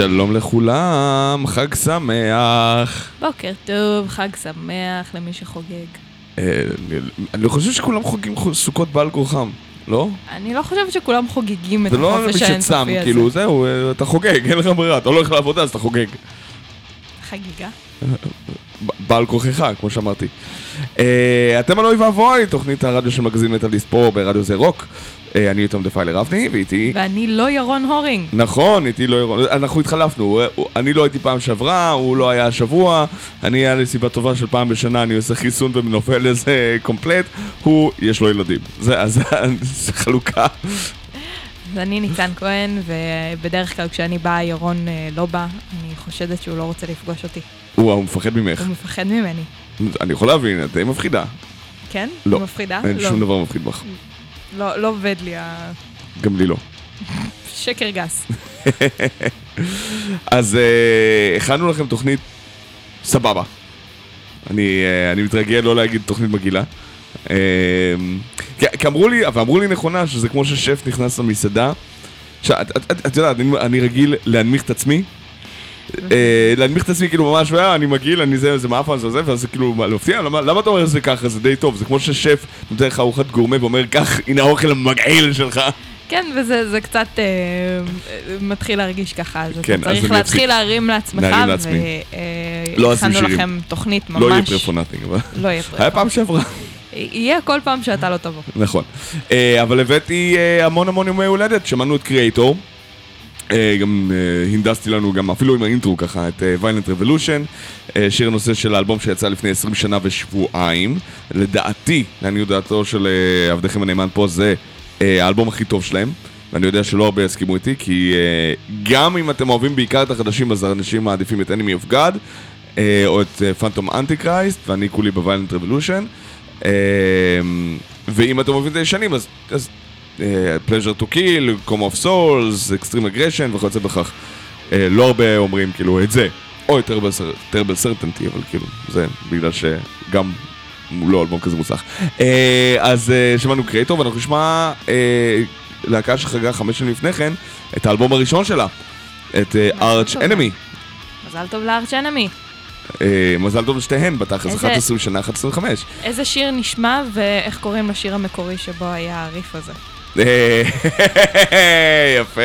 שלום לכולם, חג שמח. בוקר טוב, חג שמח למי שחוגג. אה, אני חושב שכולם חוגגים סוכות בעל כורחם, לא? אני לא חושבת שכולם חוגגים את זה לא החופש מי שצם, האינסופי הזה. כאילו, זהו, אה, אתה חוגג, אין לך ברירה, אתה לא הולך לעבודה אז אתה חוגג. חגיגה? בעל כורחך, כמו שאמרתי. אה, אתם על אוי ואבוי, תוכנית הרדיו של מגזין מטאליסט פה ברדיו זה רוק. אה, אני איתם דפיילר אבני, ואיתי... ואני לא ירון הורינג. נכון, איתי לא ירון, אנחנו התחלפנו, אני לא הייתי פעם שעברה, הוא לא היה השבוע, אני היה לי סיבה טובה של פעם בשנה, אני עושה חיסון ונופל לזה קומפלט, הוא, יש לו ילדים. זה, אז זה חלוקה. אז אני ניצן כהן, ובדרך כלל כשאני באה ירון אה, לא בא, אני חושדת שהוא לא רוצה לפגוש אותי. הוא, הוא מפחד ממך. הוא מפחד ממני. אני יכול להבין, את די מפחידה. כן? לא. מפחידה? אין לא. שום דבר מפחיד בך. לא, לא עובד לי גם לי לא. השקר גס. אז אה, הכנו לכם תוכנית סבבה. אני, אה, אני מתרגל לא להגיד תוכנית מגעילה. אה, כי כי אמרו לי, ואמרו לי נכונה, שזה כמו ששף נכנס למסעדה. עכשיו, את, את, את, את יודעת, אני, אני רגיל להנמיך את עצמי. אה, להנמיך את עצמי כאילו ממש, "אה, אני מגעיל, אני זה, זה מאפן, זה זה, ואז כאילו מפתיע, למה, למה אתה אומר שזה ככה, זה די טוב, זה כמו ששף נותן לך ארוחת גורמה ואומר, קח, הנה האוכל המגעיל שלך. כן, וזה זה קצת אה, מתחיל להרגיש ככה, אז כן, אתה אז צריך להתחיל. להרים לעצמך, להרים לעצמי. לא והכנו שירים. לכם תוכנית ממש... לא יהיה nothing, אבל... לא יהיה פרי היה. פעם שעברה. יהיה כל פעם שאתה לא תבוא. נכון. אבל הבאתי המון המון ימי הולדת, שמענו את קריאייטור. אה, גם אה, הנדסתי לנו גם אפילו עם האינטרו ככה את ויילנט רבולושן, שיר הנושא של האלבום שיצא לפני 20 שנה ושבועיים. לדעתי, לעניות דעתו של אה, עבדכם הנאמן פה, זה אה, האלבום הכי טוב שלהם. ואני יודע שלא הרבה יסכימו איתי, כי אה, גם אם אתם אוהבים בעיקר את החדשים, אז האנשים מעדיפים את Enemy of God, אה, או את פנטום אנטי קרייסט, ואני כולי בוויילנט רבולושן. אה, ואם אתם אוהבים את הישנים, אז, אז Pleasure to Kill, Come of Souls, Extreme Aggression וכיוצא בכך. Uh, לא הרבה אומרים כאילו את זה, או את Terrible Certainty, אבל כאילו, זה בגלל שגם הוא לא אלבום כזה מוצלח. Uh, אז uh, שמענו קרייטור, ואנחנו נשמע uh, להקה שחגגה חמש שנים לפני כן, את האלבום הראשון שלה, את uh, Arch טוב. Enemy. מזל טוב לארץ' אנמי. Uh, מזל טוב לשתיהן, בתכלס, איזה- 11 שנה, 11 25. איזה שיר נשמע ואיך קוראים לשיר המקורי שבו היה הריף הזה. אה, יפה,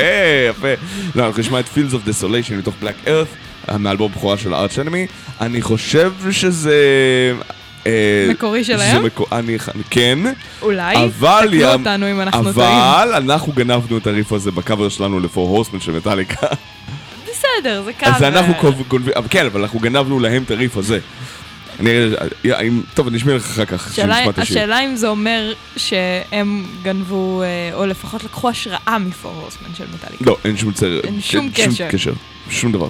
יפה. לא, אנחנו נשמע את Fields of Desolation מתוך Black Earth, מאלבום בכורה של הארץ' אנמי. אני חושב שזה... אה, מקורי שלהם? אני- כן, אולי? אבל... תקנו אותנו אם אנחנו טועים. אבל אנחנו גנבנו את הריף הזה בקאבר שלנו לפור הורסמן של מטאליקה. בסדר, זה קו. אז אנחנו גונבים, כן, אבל אנחנו גנבנו להם את הריף הזה. אני... אה, טוב, אני אשמיע לך אחר כך, כשנשמע את השיר. השאלה אם זה אומר שהם גנבו, אה, או לפחות לקחו השראה מפור הורסמן של מטאליקה. לא, אין שום צר... אין שום כן, קשר. קשר. שום דבר.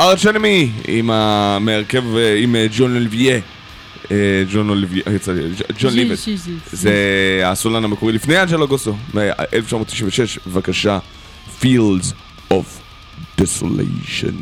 ארץ' אנמי, עם ה... מהרכב, אה, עם אה, ג'ון. אה, ג'ון אה, ג'- ג'ון ליבט. זה הסולן המקורי לפני אנג'לו גוסו, מ-1996, בבקשה, Fields of Desolation.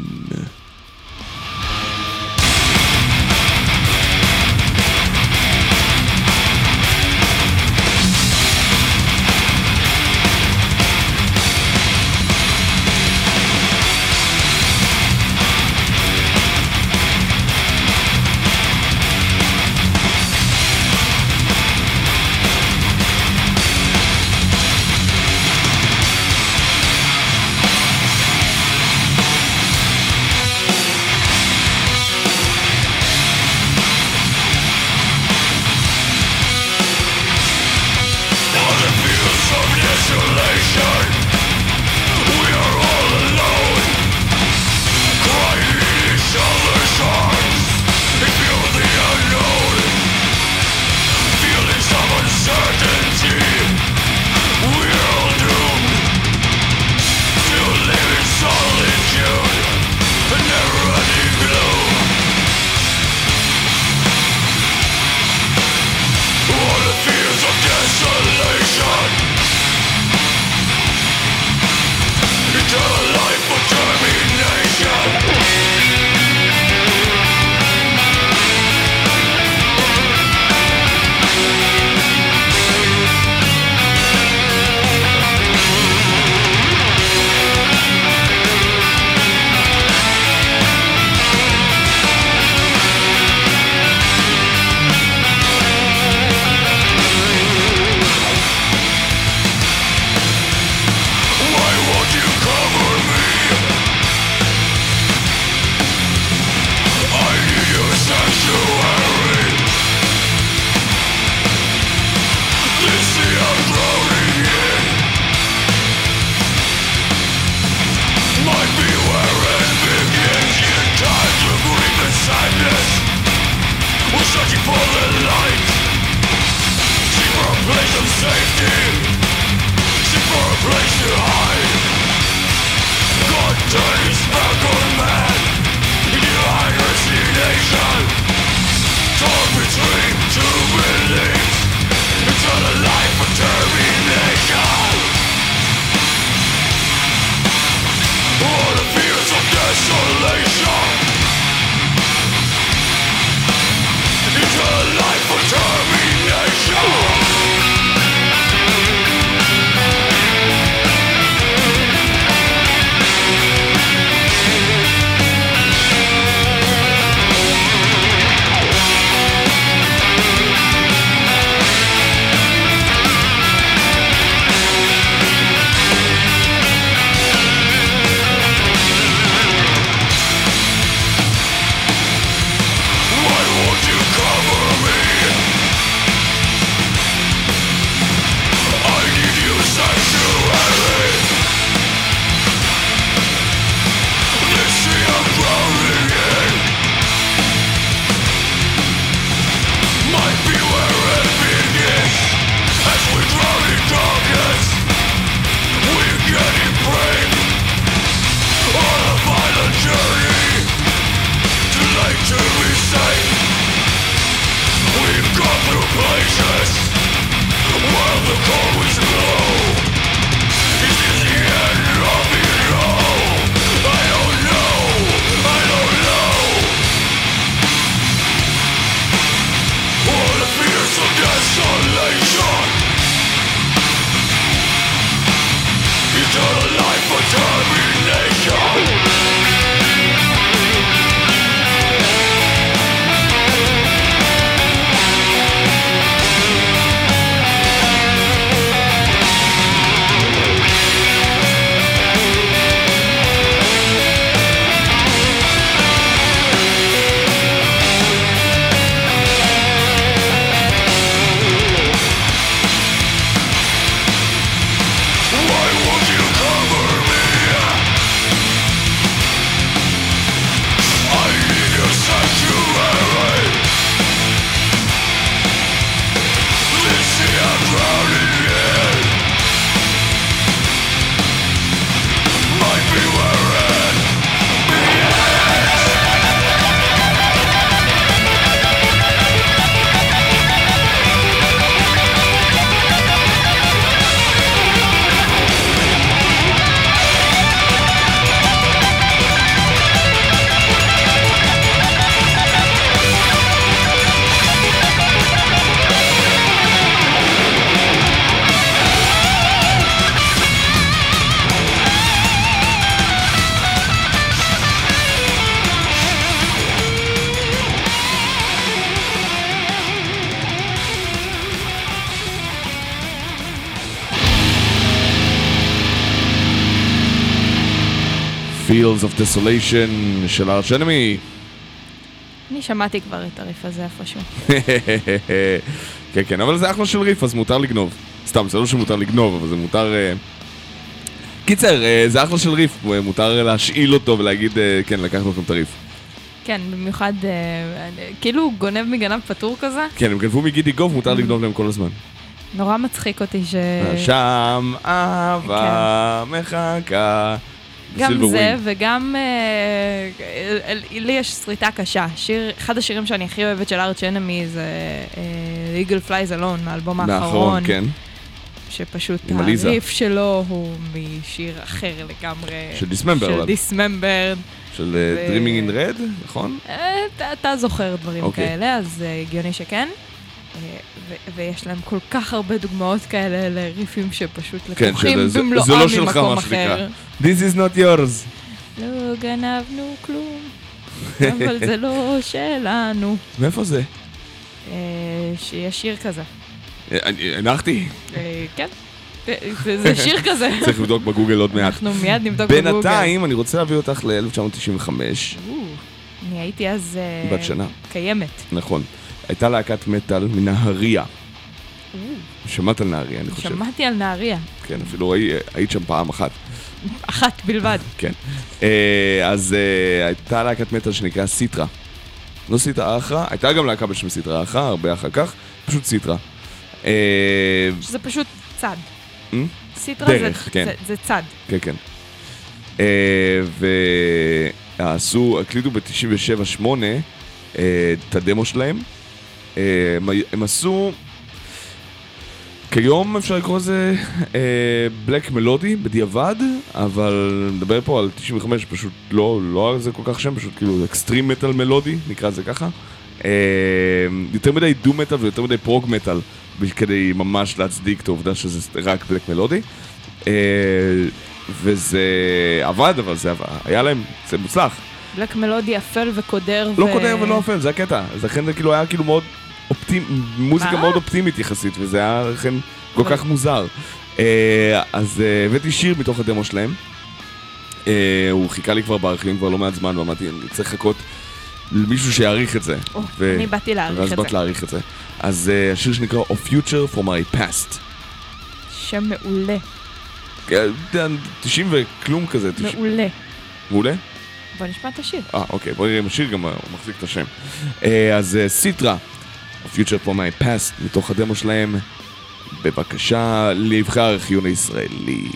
Fields of Desolation של ארץ' אנמי. אני שמעתי כבר את הריף הזה איפשהו. כן, כן, אבל זה אחלה של ריף, אז מותר לגנוב. סתם, זה לא שמותר לגנוב, אבל זה מותר... אה, קיצר, אה, זה אחלה של ריף, אה, מותר להשאיל אותו ולהגיד, כן, לקחנו לכם את הריף. כן, במיוחד, כאילו גונב מגנב פטור כזה. כן, הם גנבו מגידי גוב, מותר לגנוב להם כל הזמן. נורא מצחיק אותי ש... שם אהבה מחכה. גם זה. וגם אה, אל- לי יש שריטה קשה. שיר, אחד השירים שאני הכי אוהבת של ארץ' אנמי זה אה, Eagle Flies Alone, מהאלבום האחרון. מהאחרון, כן. שפשוט. הריף שלו הוא משיר אחר לגמרי. של Dismember, של. דיסממבר. של Dreaming in Red, נכון? אתה זוכר דברים אוקיי. כאלה, אז אה, הגיוני שכן. ו- ויש להם כל כך הרבה דוגמאות כאלה לריפים שפשוט כן, לקוחים זה- במלואם זה לא שלך, ממקום מה שנקרא. אחר. This is not yours. לא גנבנו כלום, אבל זה לא שלנו. מאיפה זה? אה, שיש שיר כזה. אה, אני- הנחתי. אה, כן, זה שיר כזה. צריך לבדוק בגוגל עוד מעט. אנחנו מיד נבדוק בגוגל. בינתיים, אני רוצה להביא אותך ל-1995, או, אני הייתי אז... בת שנה. קיימת. נכון. הייתה להקת מטאל מנהריה. שמעת על נהריה, אני חושב. שמעתי על נהריה, כן, אפילו היית שם פעם אחת. אחת בלבד. כן. אה, אז אה, הייתה להקת מטאל שנקרא סיטרה. לא סיטרה אחרא, הייתה גם להקה בשם סיטרה אחרא, הרבה אחר כך, פשוט סיטרה. אה, שזה פשוט צד. סיטרה דרך, זה, כן. זה, זה צד. כן, כן. ועשו, הקליטו ב-97-8 אה, את הדמו שלהם. אה, הם, הם עשו, כיום אפשר לקרוא לזה בלק מלודי בדיעבד, אבל נדבר פה על 95, פשוט לא, לא על זה כל כך שם, פשוט כאילו אקסטרים מטאל מלודי, נקרא לזה ככה. אה, יותר מדי דו מטאל ויותר מדי פרוג מטאל, כדי ממש להצדיק את העובדה שזה רק בלק מלודי. אה, וזה עבד, אבל זה עבד, היה להם, זה מוצלח. בלק מלודי אפל וקודר. לא ו... קודר ולא אפל, זה הקטע. אז לכן זה כאילו היה כאילו מאוד אופטימי, מוזיקה? מאוד אופטימית יחסית, וזה היה לכן כל כך מוזר. אה, אז אה, הבאתי שיר מתוך הדמו שלהם. אה, הוא חיכה לי כבר בארכיבים כבר לא מעט זמן, ואמרתי, אני צריך לחכות למישהו שיעריך את זה. אני באתי להעריך ואז את באת זה. להעריך את זה. אז השיר שנקרא A Future for My Past. שם מעולה. אה, אתה יודע, 90 וכלום כזה. 90 מעולה. מעולה? בוא נשמע את השיר. אה, אוקיי, בוא נראה אם השיר גם מחזיק את השם. אז סיטרה, Future for My Past, מתוך הדמו שלהם, בבקשה, לבחר הארכיון הישראלי.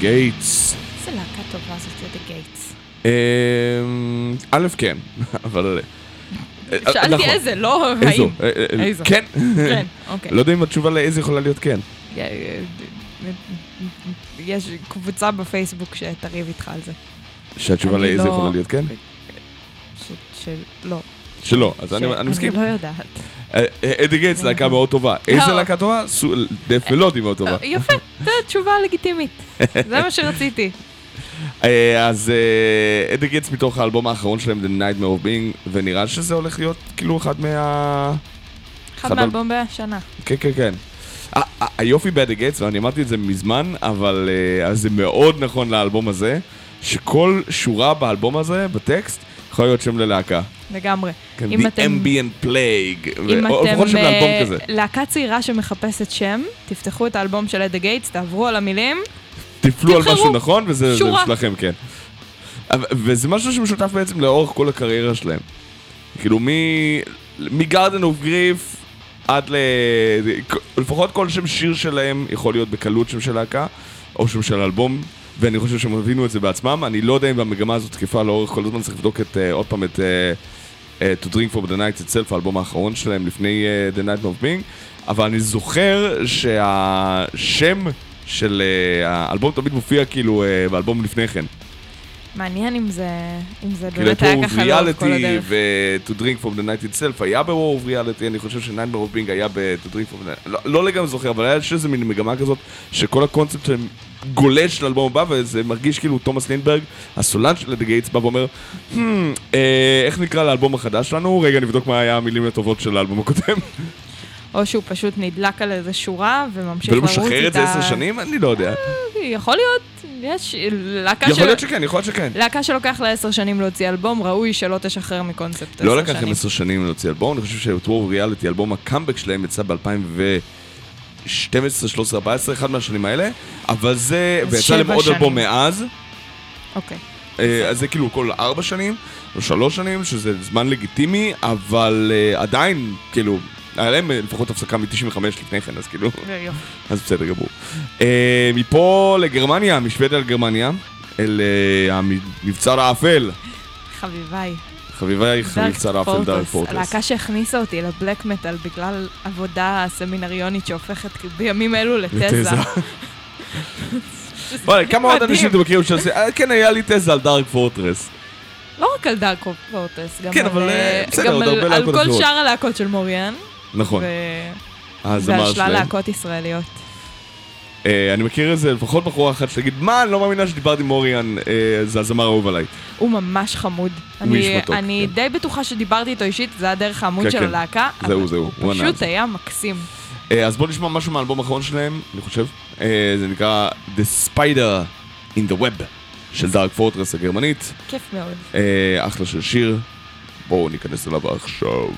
Gates. איזה להקה טובה זאת, זה The Gates. אמ, א', כן, אבל... אה, שאלתי נכון. איזה, לא? האם. אה, אה, איזו. כן. כן, אוקיי. לא יודע אם התשובה לאיזה יכולה להיות כן. אה, אה, יש קבוצה בפייסבוק שתריב איתך על זה. שהתשובה לאיזה לא- יכולה להיות כן? שלא. שלא, אז אני אני מסכים. אני לא יודעת. אה, אדי גייטס להקה מאוד טובה. איזה להקה טובה? death מלודי מאוד טובה. אה, יפה, זו תשובה לגיטימית. זה מה שרציתי. אה, אז At the Gates מתוך האלבום האחרון שלהם, The Nightmare of Being, ונראה שזה הולך להיות כאילו אחד מה... אחד מאלבומי השנה. כן, כן, כן. היופי ב At the Gates, ואני אמרתי את זה מזמן, אבל זה מאוד נכון לאלבום הזה, שכל שורה באלבום הזה, בטקסט, יכולה להיות שם ללהקה. לגמרי. כן, אם The אתם- Ambient Plague, אם ו- אתם לפחות שם לאלבום כזה. להקה צעירה שמחפשת שם, תפתחו את האלבום של At the Gates, תעברו על המילים. תפלו על משהו נכון, וזה. שלכם, כן. וזה משהו שמשותף בעצם לאורך כל הקריירה שלהם. כאילו, מ Gardens of Grief עד ל... לפחות כל שם שיר שלהם יכול להיות בקלות שם של להקה, או שם של אלבום, ואני חושב שהם הבינו את זה בעצמם. אני לא יודע אם המגמה הזאת תקפה לאורך כל הזמן, צריך לבדוק את, אה, עוד פעם את אה, To Drink for the Night itself, האלבום האחרון שלהם לפני אה, The Night of Being, אבל אני זוכר שהשם של אה, האלבום תמיד מופיע כאילו אה, באלבום לפני כן. מעניין אם זה, אם זה כאילו באמת היה ככה לאורך כל הדרך. ו-To Drink from the Night itself היה ב-War of Reality, אני חושב ש-Nightmare of Being היה ב-To Drink from the Night, לא, לא לגמרי זוכר, אבל היה איזה מין מגמה כזאת, שכל הקונספט שלהם גולש לאלבום הבא, וזה מרגיש כאילו תומאס לינדברג, הסולן של The Gates, בא ואומר, "Hmm, אה, איך נקרא לאלבום החדש שלנו? רגע, נבדוק מה היה המילים הטובות של האלבום הקודם. או שהוא פשוט נדלק על איזה שורה וממשיך ולא לרוץ איתה. משחרר את זה עשר שנים? אני לא יודע. יכול להיות, יש להקה יכול של... להיות שכן, יכול להיות שככן. להקה שלוקח לה עשר שנים להוציא אלבום, ראוי שלא תשחרר מקונספט עשר לא שנים. לקח להם עשר שנים להוציא אלבום, אני חושב ש-War of Reality, אלבום הקאמבק שלהם יצא ב-2012, 13, 14, אחד מהשנים האלה, אבל זה, ויצא להם עוד. אלבום מאז, אוקיי. אה, אז זה כאילו כל ארבע שנים, או שלוש שנים, שזה זמן לגיטימי, אבל אה, עדיין, כאילו, היה להם לפחות הפסקה מ-95 לפני כן, אז כאילו. אז בסדר גמור. אה, מפה לגרמניה, משוודיה לגרמניה, אל המבצר האפל. חביביי. חביבי דארק מבצר האפל דארק פורטרס. הלהקה שהכניסה אותי לבלק מטאל בגלל עבודה סמינריונית שהופכת בימים אלו לתזה. כמה עוד. אנשים אתם מכירים שעושים, אה, כן, היה לי תזה על דארק פורטרס. לא רק על דארק פורטס, גם כן, על, אה, אה, על- כל. שאר הלהקות של מוריאן. נכון, ו- הזמר ועל שלל שלהם. להקות ישראליות. אה, אני מכיר איזה לפחות בחורה אחת שתגיד, מה, אני לא מאמינה שדיברתי עם מוריאן, אה, זה הזמר האהוב עליי. הוא ממש חמוד. הוא אני, איש מתוק, אני כן. די בטוחה שדיברתי איתו אישית, זה היה דרך העמוד כן, של כן. הלהקה. זהו, זהו, הוא ענה פשוט. היה מקסים. אה, אז בואו נשמע משהו מהאלבום האחרון שלהם, אני חושב. זה נקרא The Spider in the Web של דארק פורטרס הגרמנית. כיף מאוד. אחלה של שיר. בואו ניכנס אליו עכשיו.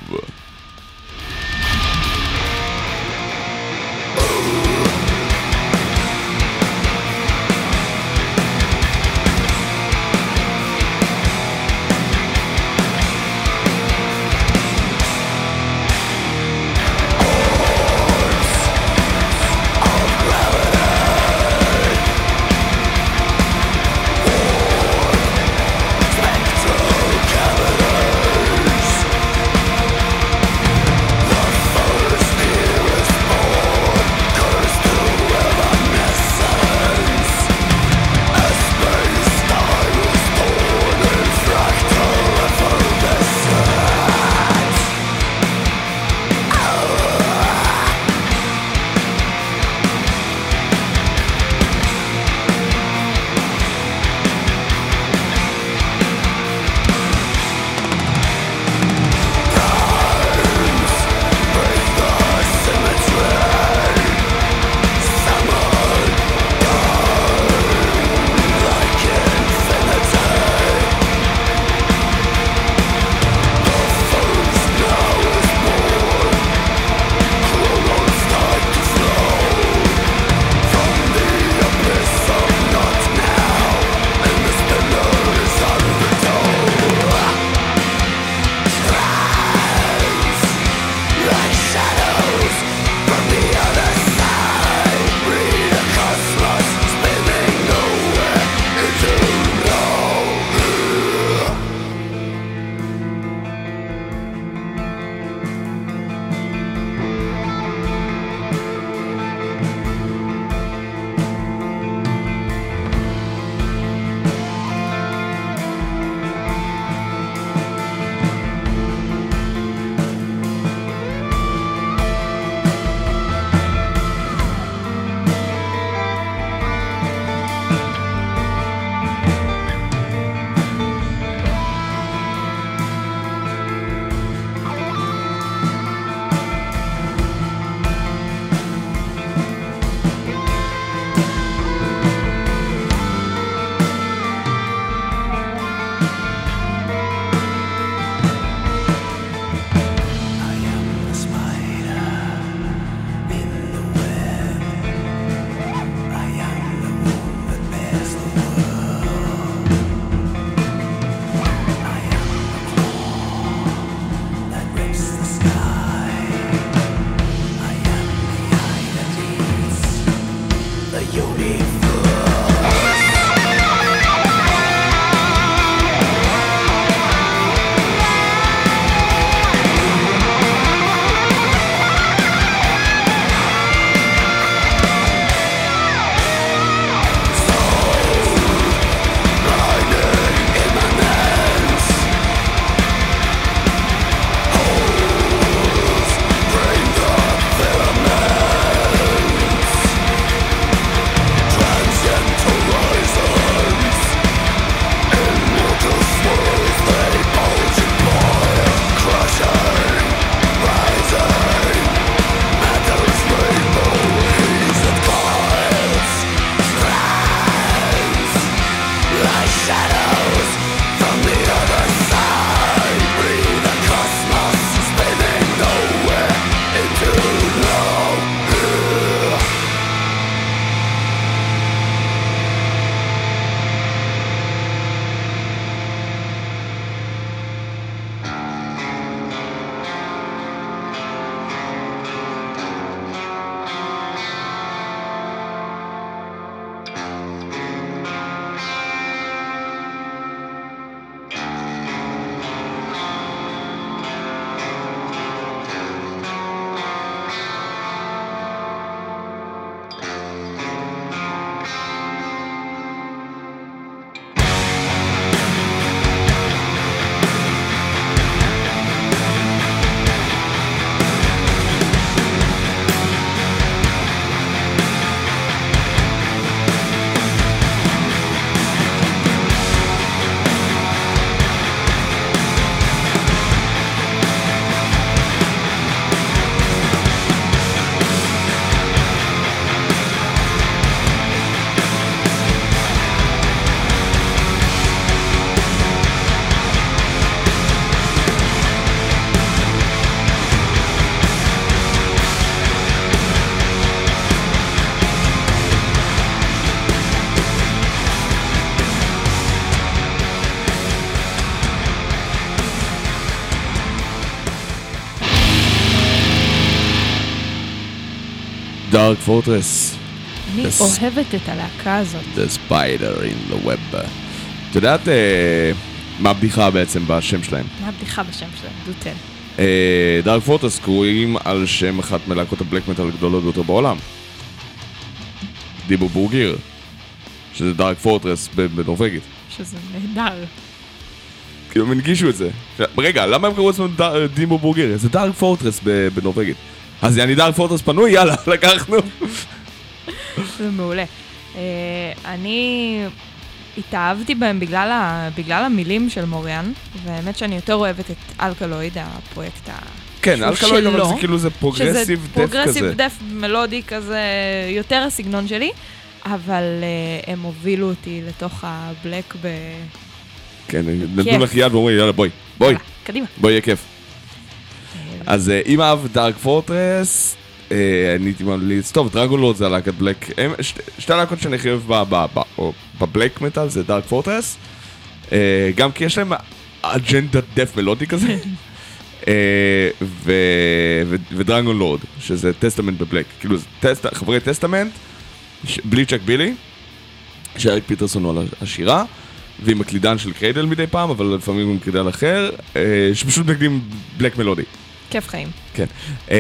דארק פורטרס, אני. אוהבת את הלהקה הזאת. The Spider in the Web. את יודעת אה, מה הבדיחה בעצם בשם שלהם? מה הבדיחה בשם שלהם? דו תן. דארק פורטרס קרויים על שם אחת מלהקות הבלק מטאל הגדולות ביותר בעולם. דיבו בורגיר, שזה דארק פורטרס בנורבגית. שזה נהדר. כאילו הם הנגישו את זה. רגע, למה הם קראו לעצמם Dimmu Borgir? זה Dark Fortress בנורבגית. אז יעני Dark Fortress פנוי, יאללה, לקחנו. זה מעולה. אה, אני התאהבתי בהם בגלל, ה... בגלל המילים של Morean, והאמת שאני יותר אוהבת את Alkaloid, הפרויקט ה... כן, Alkaloid, אבל זה כאילו זה שזה progressive death progressive כזה. death מלודי כזה, יותר הסגנון שלי, אבל אה, הם הובילו אותי לתוך ה black ב... כן, נתנו. לך יד ואומרים, יאללה, בואי, בואי, קדימה. בואי, יהיה כיף. אה, אז אה, אם אהב Dark Fortress, אה, אני הייתי ממליץ, טוב, Dragonlord זה הלהקת black, שתי- הלהקות שאני הכי אוהב ב black metal זה Dark Fortress, אה, גם כי יש להם אג'נדת death מלודי כזה, אה, ו- ו- ו Dragonlord, שזה Testament ב black, כאילו חברי Testament, בלי Chuck Billy, ש Eric Peterson הוא על השירה. ועם הקלידן של Cradle מדי פעם, אבל לפעמים עם קלידן אחר, אה, שפשוט מנגנים black מלודי. כיף חיים. כן. אה,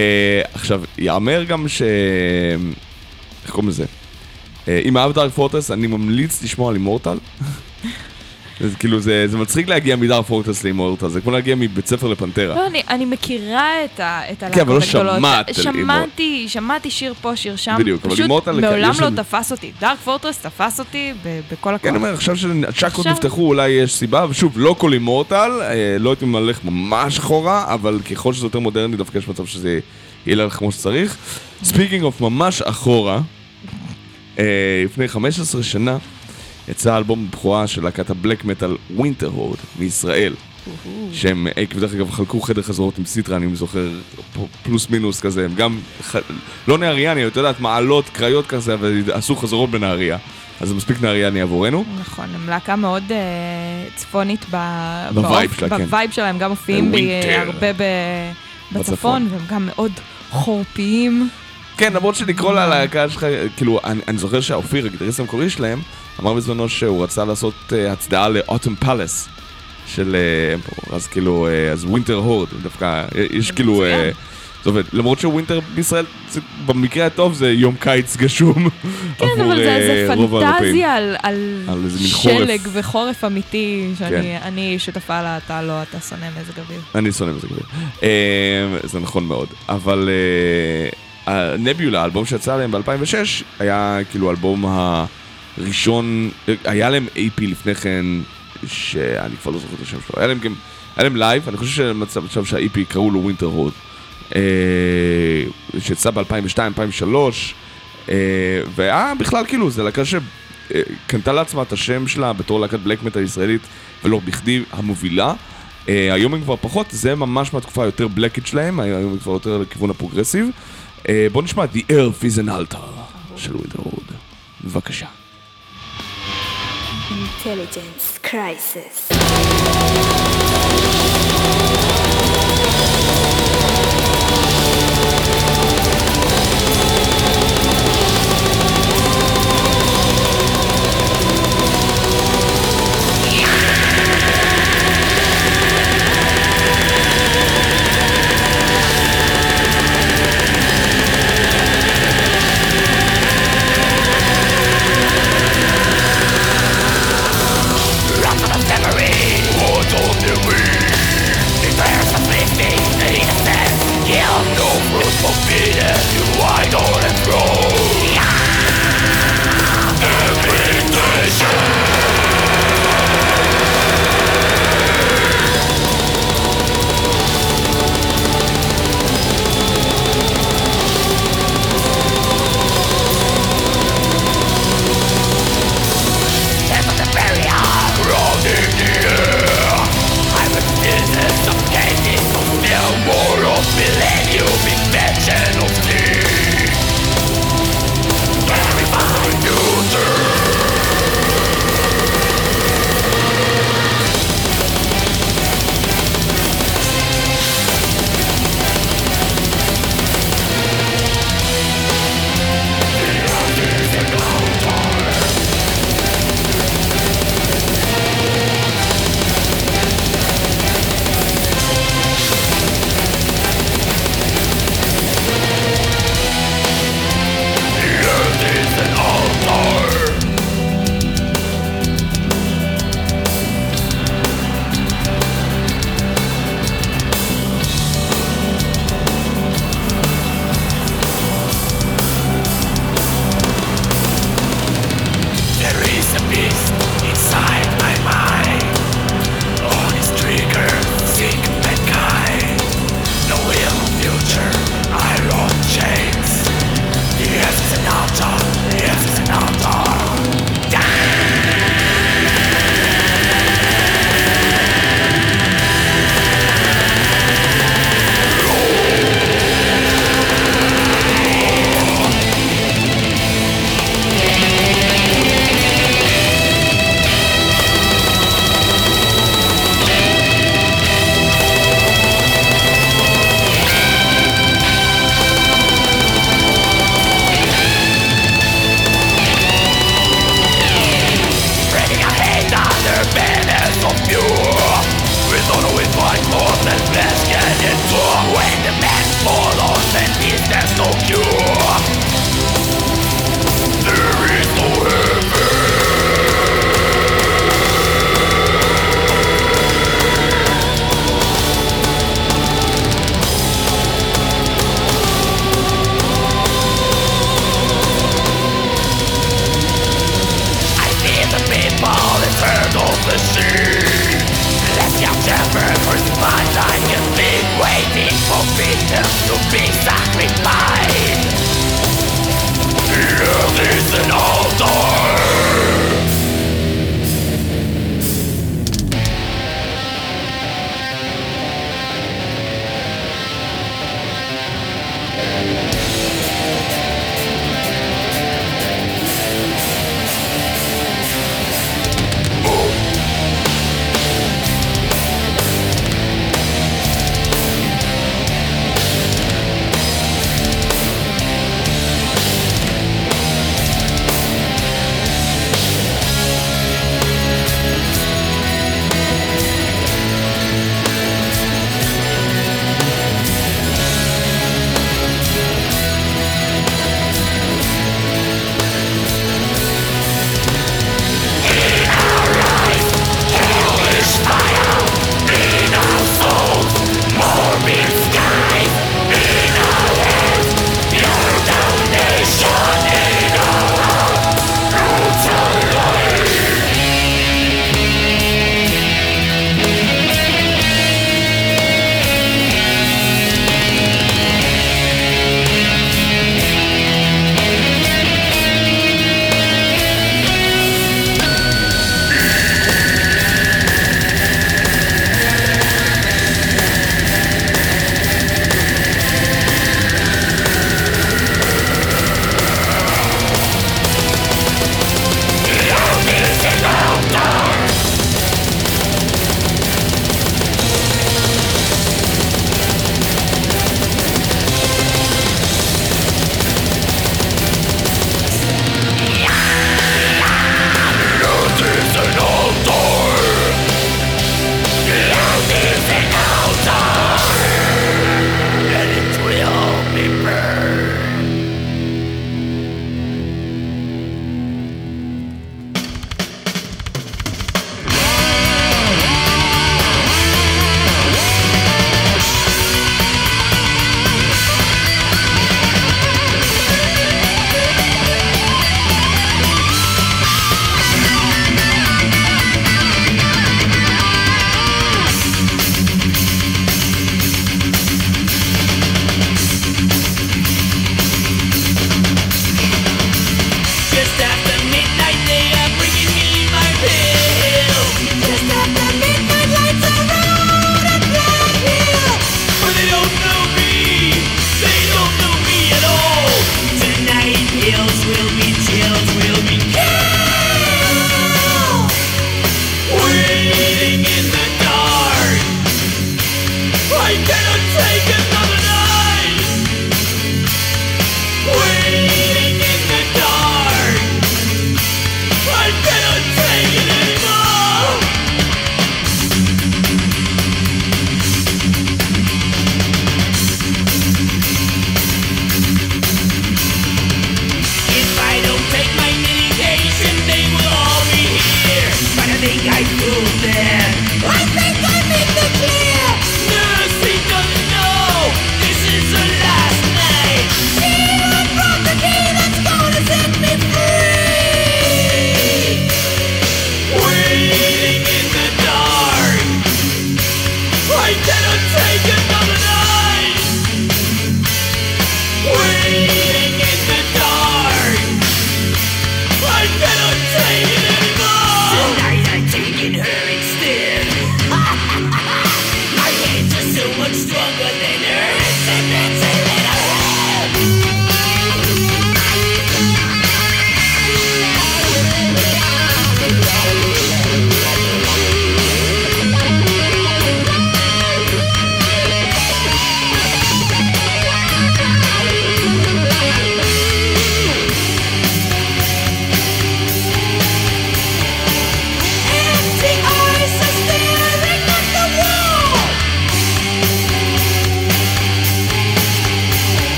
עכשיו, יאמר גם ש... איך קוראים לזה? אה, אם אהב Dark Fortress, אני ממליץ לשמוע על Immortal. זה כאילו, זה, זה מצחיק להגיע מ Dark Fortress ל Immortal, זה כמו להגיע מבית ספר ל Pantera. לא, אני, אני מכירה את, ה, את כן, אבל לא הלהקות הגדולות. שמעת שמעתי, שמעתי שיר פה, שיר שם. בדיוק, אבל פשוט Immortal, מעולם לא תפס אותי. Dark Fortress תפס אותי בכל הכוח. כן, אני אומר, עכשיו שהצ'אקרות עכשיו- נפתחו, אולי יש סיבה, ושוב, לא כל Immortal, אה, לא הייתי מלך ממש אחורה, אבל ככל שזה יותר מודרני, דווקא יש מצב שזה יהיה לך כמו שצריך. speaking of ממש אחורה, אה, לפני 15 שנה, יצא אלבום בכורה של להקת ה black metal Winterhorde מישראל. שהם, אה, דרך אגב, חלקו חדר חזרות עם סיטרה, אני זוכר, פלוס מינוס כזה, הם גם. לא נהריאני, אתה יודעת, מעלות, קריות כזה, אבל עשו חזרות בנהריה. אז זה מספיק נהריאני עבורנו. נכון, הם להקה מאוד אה, צפונית ב... בווייב שלה, כן. בווייב שלהם, גם מופיעים ב-. הרבה ב... בצפון. בצפון, והם גם מאוד חורפיים. כן, למרות שלקרוא ללהקה שלך, כאילו, אני, אני זוכר שהאופיר, הגיטריסט המקורי שלהם, אמר בזמנו שהוא רצה לעשות אה, הצדעה לאוטם פלאס של אה, Emperor, אז כאילו, אה, אז Winterhorde, דווקא, יש כאילו, uh, זה עובד, למרות שווינטר בישראל, זה, במקרה הטוב זה יום קיץ גשום כן, עבור אבל זה, זה אה, רוב האירופאים. פנטזיה על, על, על איזה מין חורף. שלג וחורף אמיתי, שאני כן. שותפה לה, אתה לא, אתה שונא מזג אוויר. אני שונא מזה כזה. זה נכון מאוד. אבל אה, הנביולה, האלבום שיצא להם ב-2006, היה כאילו האלבום הראשון, היה להם AP לפני כן, שאני כבר לא זוכר את השם שלו, היה להם גם, היה להם לייב, אני חושב שמצב עכשיו שה-EP קראו לו Winterhorde, שיצא ב-2002-2003, והיה בכלל כאילו, זה להקה שקנתה לעצמה את השם שלה בתור להקת black metal ישראלית, ולא בכדי המובילה. אה, היום הם כבר פחות, זה ממש מהתקופה היותר בלקית שלהם, היום הם כבר יותר לכיוון ה progressive. בואו נשמע The Earth is an Altar של Winterhorde. בבקשה. Intelligence crisis. forbidden, you idle and throw tomorrow's millennium invention of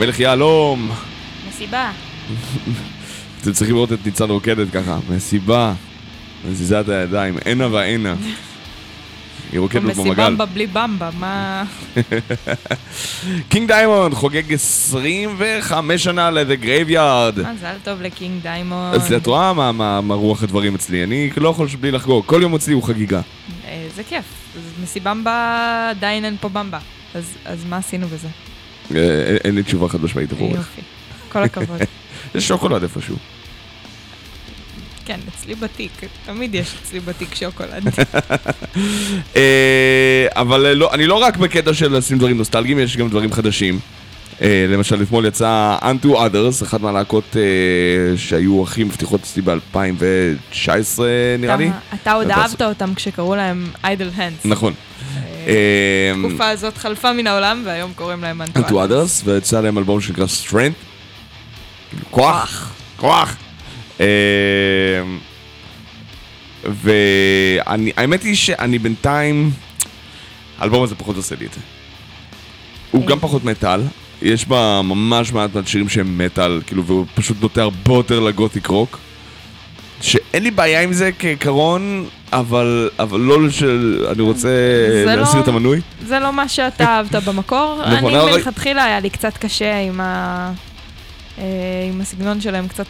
מלך יהלום. מסיבה. אתם צריכים לראות את ניצן רוקדת ככה, מסיבה, מזיזה את הידיים, הנה והנה. היא רוקדת במגל. מסיבמבה בלי במבה, מה... King Diamond חוגג 25 שנה ל-The Graveyard. מזל טוב ל King Diamond. אז את רואה מה- מה מה רוח הדברים אצלי, אני לא יכול בלי לחגוג, כל יום אצלי הוא חגיגה. אה, זה כיף. מסיבמבה עדיין אין פה במבה. אז אז מה עשינו בזה? אה, אין- אין לי תשובה חד משמעית עבורך. יופי. כל הכבוד. יש שוקולד איפשהו. כן, אצלי בתיק. תמיד יש אצלי בתיק שוקולד. אה, אבל אה, לא, אני לא רק בקטע של לשים דברים נוסטלגיים, יש גם דברים חדשים. אה, למשל, אתמול יצא Unto Others, אחת מהלהקות אה, שהיו הכי מבטיחות אצלי ב-2019 נראה לי. אתה- עוד אהבת אותם כשקראו להם איידל הנדס. נכון. אה, התקופה הזאת חלפה מן העולם, והיום קוראים להם אנטואט. Others, ויצא להם אלבום שנקרא Strength. כוח. כוח. אה, והאמת היא שאני בינתיים, האלבום הזה פחות עושה לי את זה. הוא גם פחות מטאל, יש בה ממש מעט מהשירים שהם מטאל, כאילו, והוא פשוט נוטה הרבה יותר לגותיק רוק. שאין לי בעיה עם זה כעיקרון, אבל, אבל לא של... אני רוצה זה להסיר לא- את המנוי. זה לא מה שאתה אהבת במקור. נכון, אני מלכתחילה היה לי קצת קשה עם ה... אה, עם הסגנון שלהם קצת...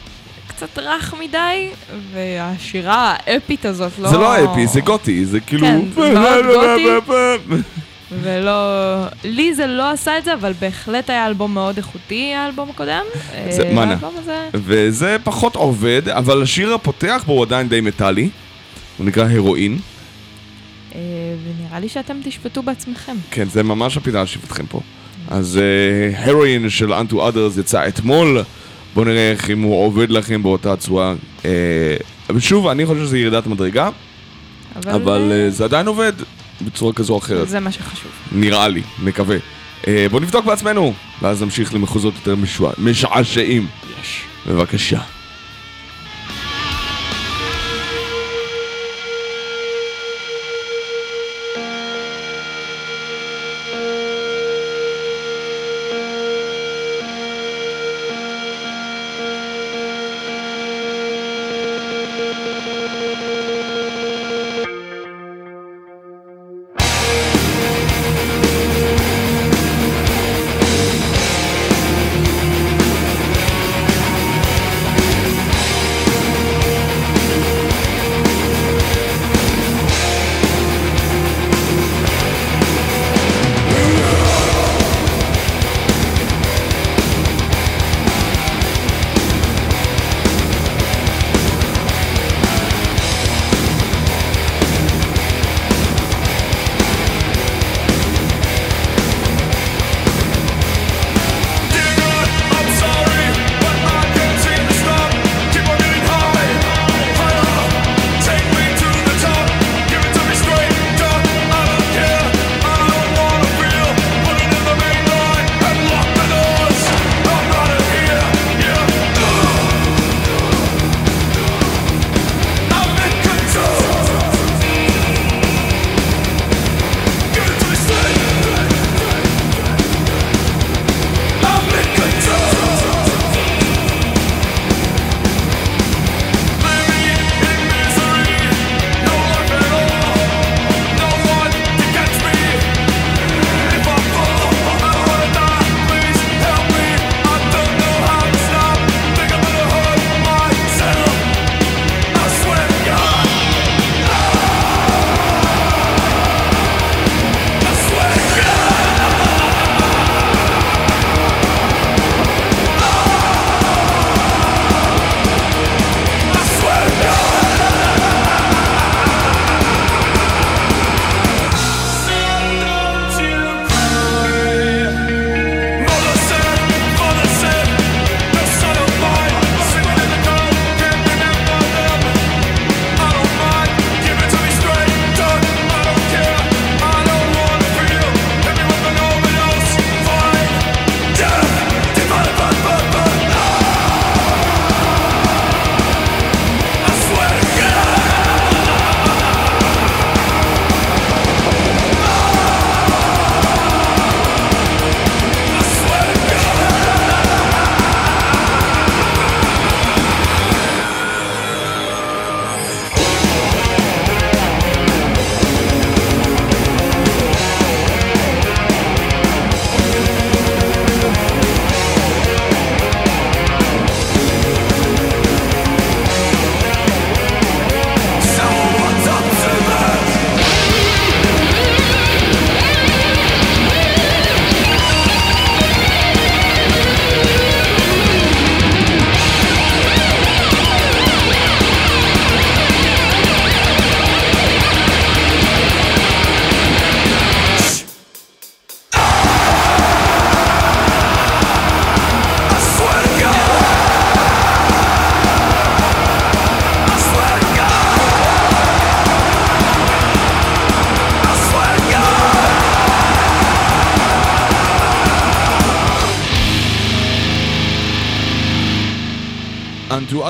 קצת רך מדי, והשירה האפית הזאת לא... זה לא אפי, זה גותי, זה כאילו... כן, זה מאוד גותי. ולא... לי זה לא עשה את זה, אבל בהחלט היה אלבום מאוד איכותי, האלבום הקודם. זה אה, מנה. וזה פחות עובד, אבל השיר הפותח בו הוא עדיין די מטאלי. הוא נקרא הרואין. אה, ונראה לי שאתם תשפטו בעצמכם. כן, זה ממש הפינה להשיב אתכם פה. אז הרואין של Unto Others יצא אתמול. בואו נראה איך אם הוא עובד לכם באותה צורה. אה, אבל שוב, אני חושב שזה ירידת מדרגה, אבל אה, אה, זה עדיין עובד בצורה כזו או אחרת. זה מה שחשוב. נראה לי, מקווה. אה, בואו נבדוק בעצמנו, ואז נמשיך למחוזות יותר משעשעים. יש. בבקשה.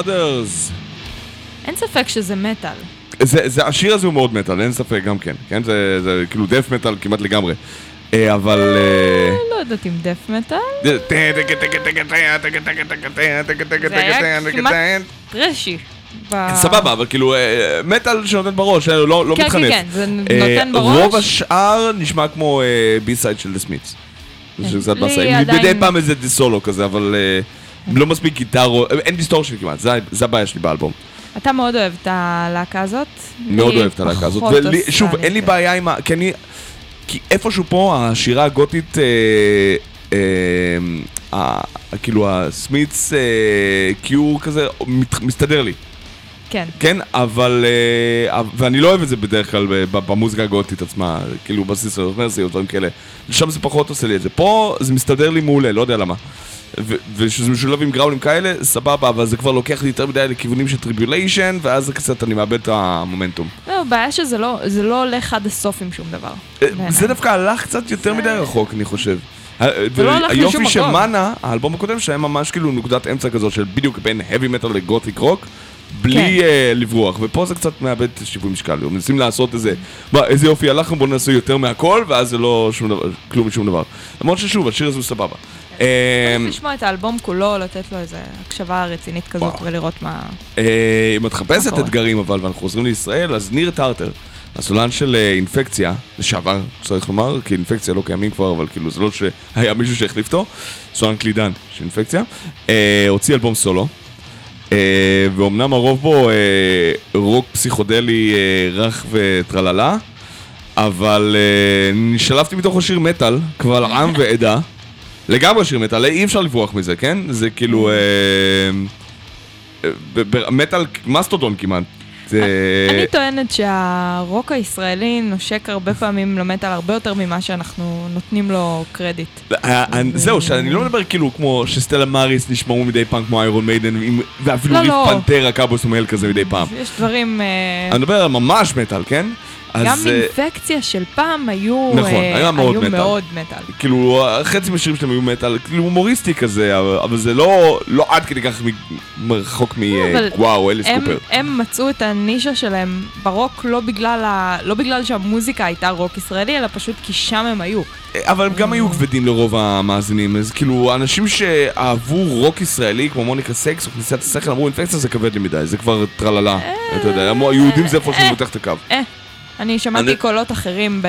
Unto others. אין ספק שזה מטאל. זה, זה, השיר הזה הוא מאוד מטאל, אין ספק גם כן, כן? זה, זה כאילו death metal כמעט לגמרי. אה, אבל... אה, לא יודעת אם death metal, זה- היה כמעט טרשי. סבבה, אבל כאילו אה, מטאל שנותן בראש, אה, לא לא כן, מתחנף. כן, כן, זה אה, נותן בראש. רוב השאר נשמע כמו B side של The Smiths. זה קצת לי. עדיין- מדי פעם איזה סולו כזה, אבל אה, לא מספיק גיטרו, אה, אין דיסטורשן כמעט, זה- זה הבעיה שלי באלבום. אתה מאוד אוהב את הלהקה הזאת? מאוד אוהב את הלהקה הזאת. פחות ולי- עושה שוב, לי אין לי זה. בעיה עם ה... כי אני... כי איפשהו פה השירה הגותית, אה, אה, ה- כאילו ה Smiths אה, Cure כזה, מת- מסתדר לי. כן. כן, אבל... אה, ואני לא אוהב את זה בדרך כלל במוזיקה הגותית עצמה, כאילו ב Sisters of Mercy או דברים כאלה. שם זה פחות עושה לי את זה. פה זה מסתדר לי מעולה, לא יודע למה. ו- וכשזה משולב עם גראולים כאלה, סבבה, אבל זה כבר לוקח לי יותר מדי לכיוונים של Tribulation, ואז קצת אני מאבד את המומנטום. לא, הבעיה שזה לא, זה לא הולך עד הסוף עם שום דבר. אה, זה דווקא הלך קצת יותר מדי רחוק, אני חושב. לא היופי של מקום. Mana, האלבום הקודם שהיה ממש כאילו נקודת אמצע כזאת של בדיוק בין heavy metal ל gothic rock, בלי כן. אה, לברוח, ופה זה קצת מאבד שיווי משקל, מנסים לעשות איזה, מה, איזה יופי הלכנו, בואו נעשה יותר מהכל, ואז זה לא שום דבר, כלום משום דבר. למרות ששוב, השיר הזה הוא סבבה. אה, צריך לשמוע את האלבום כולו, לתת לו איזו הקשבה רצינית כזאת. ולראות מה... אה, אם את מחפשת? אתגרים אבל, ואנחנו חוזרים לישראל, אז ניר טרטר, הסולן של אה, אינפקציה, לשעבר, צריך לומר, כי אינפקציה לא קיימים כבר, אבל כאילו זה לא שהיה מישהו שהחליף אותו, סולן קלידן של אינפקציה, אה, הוציא אלבום סולו, אה, ואומנם הרוב בו אה, רוק פסיכודלי אה, רך וטרללה, אבל אה, שלפתי מתוכו שיר מטאל, קבל עם ועדה, לגמרי שיר מטאל, אי אפשר לברוח מזה, כן? זה כאילו... אה, ב- ב- מטאל מסטודון כמעט. זה... אני טוענת שהרוק הישראלי נושק הרבה פעמים למטאל הרבה יותר ממה שאנחנו נותנים לו קרדיט. אה, אה, זהו, שאני לא מדבר כאילו כמו שסטלה מאריס נשמעו מדי פעם כמו איירון מיידן, ואפילו לא, ריף לא. פנטרה קאבוס ומייל כזה מדי פעם. יש דברים... אה, אני מדבר על ממש מטאל, כן? גם אה, אינפקציה של פעם היו נכון, אה, היה מאוד היו מטאל. מאוד מטאל. כאילו, חצי מהשירים שלהם היו מטאל, כאילו הומוריסטי כזה, אבל- זה לא לא עד כדי כך מ- רחוק אבל מוואו, אליס הם, קופר. הם מצאו את הנישה שלהם ברוק לא בגלל, ה... לא בגלל שהמוזיקה הייתה רוק ישראלי, אלא פשוט כי שם הם היו. אבל הם גם היו כבדים לרוב המאזינים, אז כאילו, אנשים שאהבו רוק ישראלי, כמו מוניקה סקס או כניסת השכל, אמרו אינפקציה זה כבד לי מדי, זה כבר טרללה, אתה יודע, היהודים זה איפה שהוא מותח את הקו. אני שמעתי קולות אחרים ב...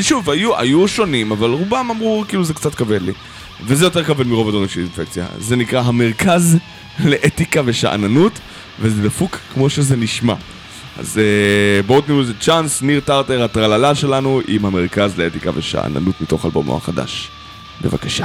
שוב, היו, היו שונים, אבל רובם אמרו, כאילו, זה קצת כבד לי. וזה יותר כבד מרוב הדברים של אינפקציה. זה נקרא המרכז לאתיקה ושאננות, וזה דפוק כמו שזה נשמע. אז אה, בואו תנו לזה צ'אנס, ניר טרטר, הטרללה שלנו, עם המרכז לאתיקה ושאננות מתוך אלבומו החדש. בבקשה.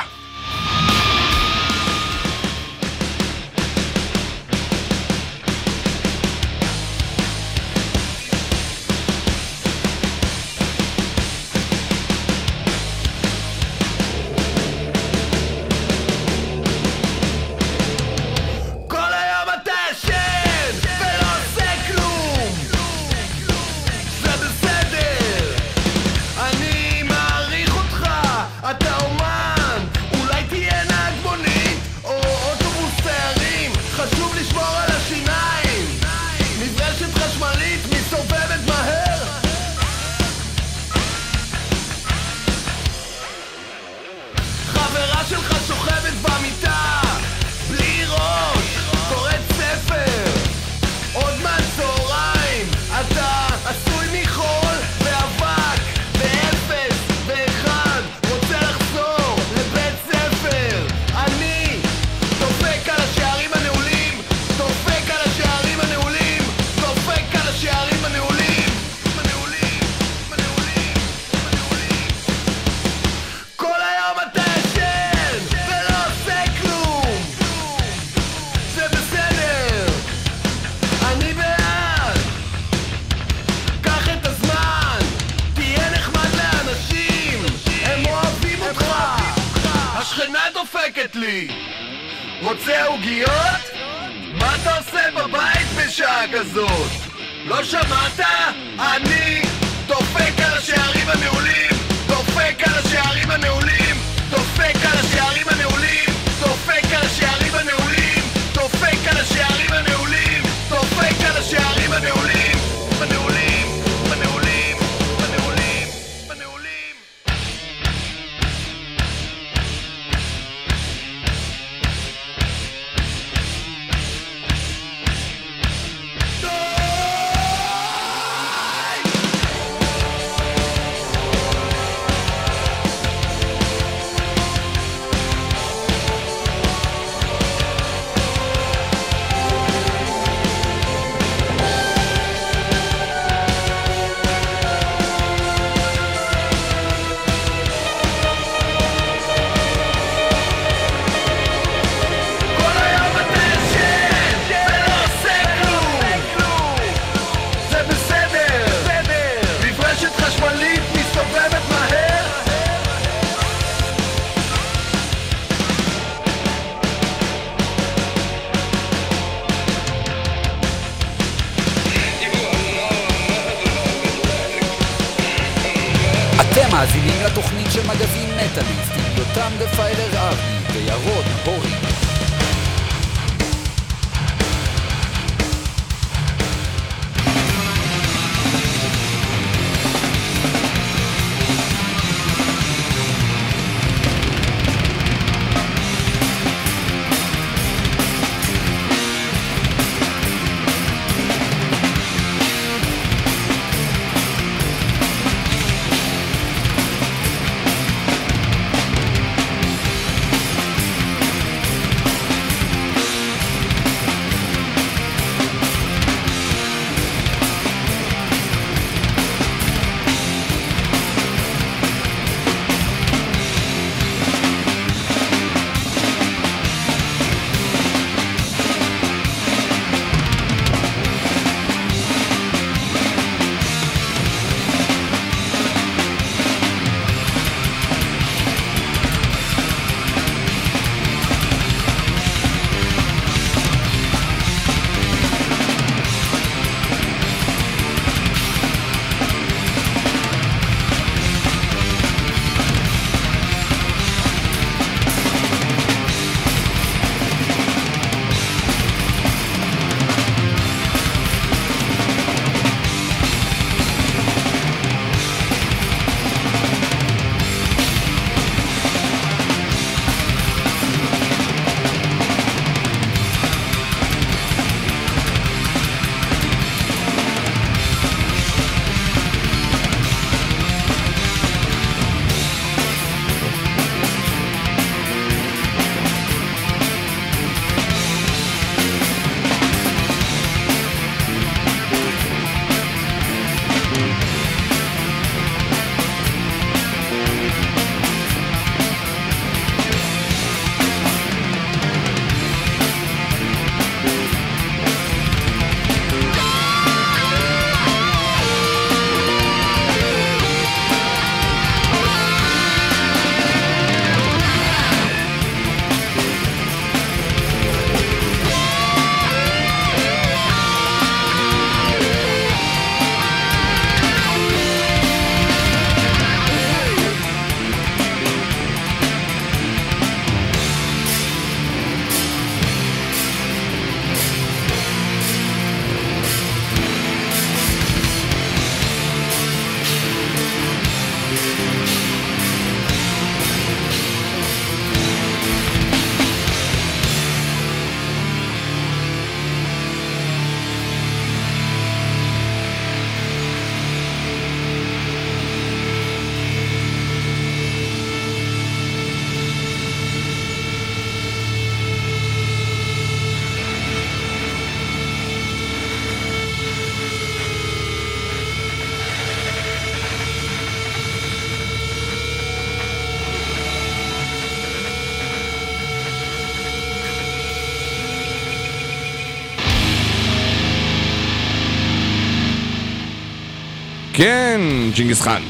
כן, ג'ינגיס חאן.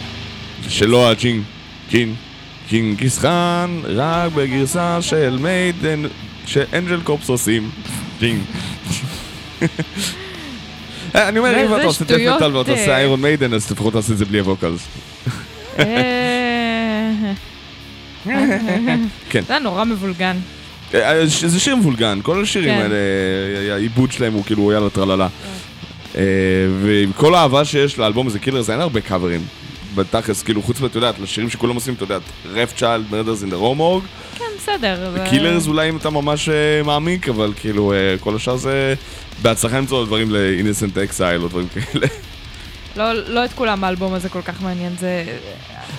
שלא הג'ינג... ג'ינג... ג'ינגיס חאן, רק בגרסה של מיידן... ש Angelcorpse עושים. ג'ינג. אה, אני אומר, זה- אם אתה עושה דף מטאל ואתה עושה אה. איירון מיידן, אז לפחות תעשה את זה בלי ה vocals. אה, כן. זה היה נורא מבולגן. אה, אה, זה שיר מבולגן, כל השירים כן. האלה, אה, העיבוד שלהם הוא כאילו יאללה טרללה. אה, ועם כל האהבה שיש לאלבום הזה, Killers, אין הרבה קאברים. בתכלס, כאילו, חוץ מאת יודעת, לשירים שכולם עושים, אתה יודעת, Wrathchild, Murders in the Rue Morgue, כן, בסדר. Killers אולי אם אתה ממש אה, מעמיק, אבל כאילו, אה, כל השאר זה בהצלחה למצוא דברים ל-Innocent Exile או דברים כאלה. לא- לא את כולם האלבום הזה כל כך מעניין, זה...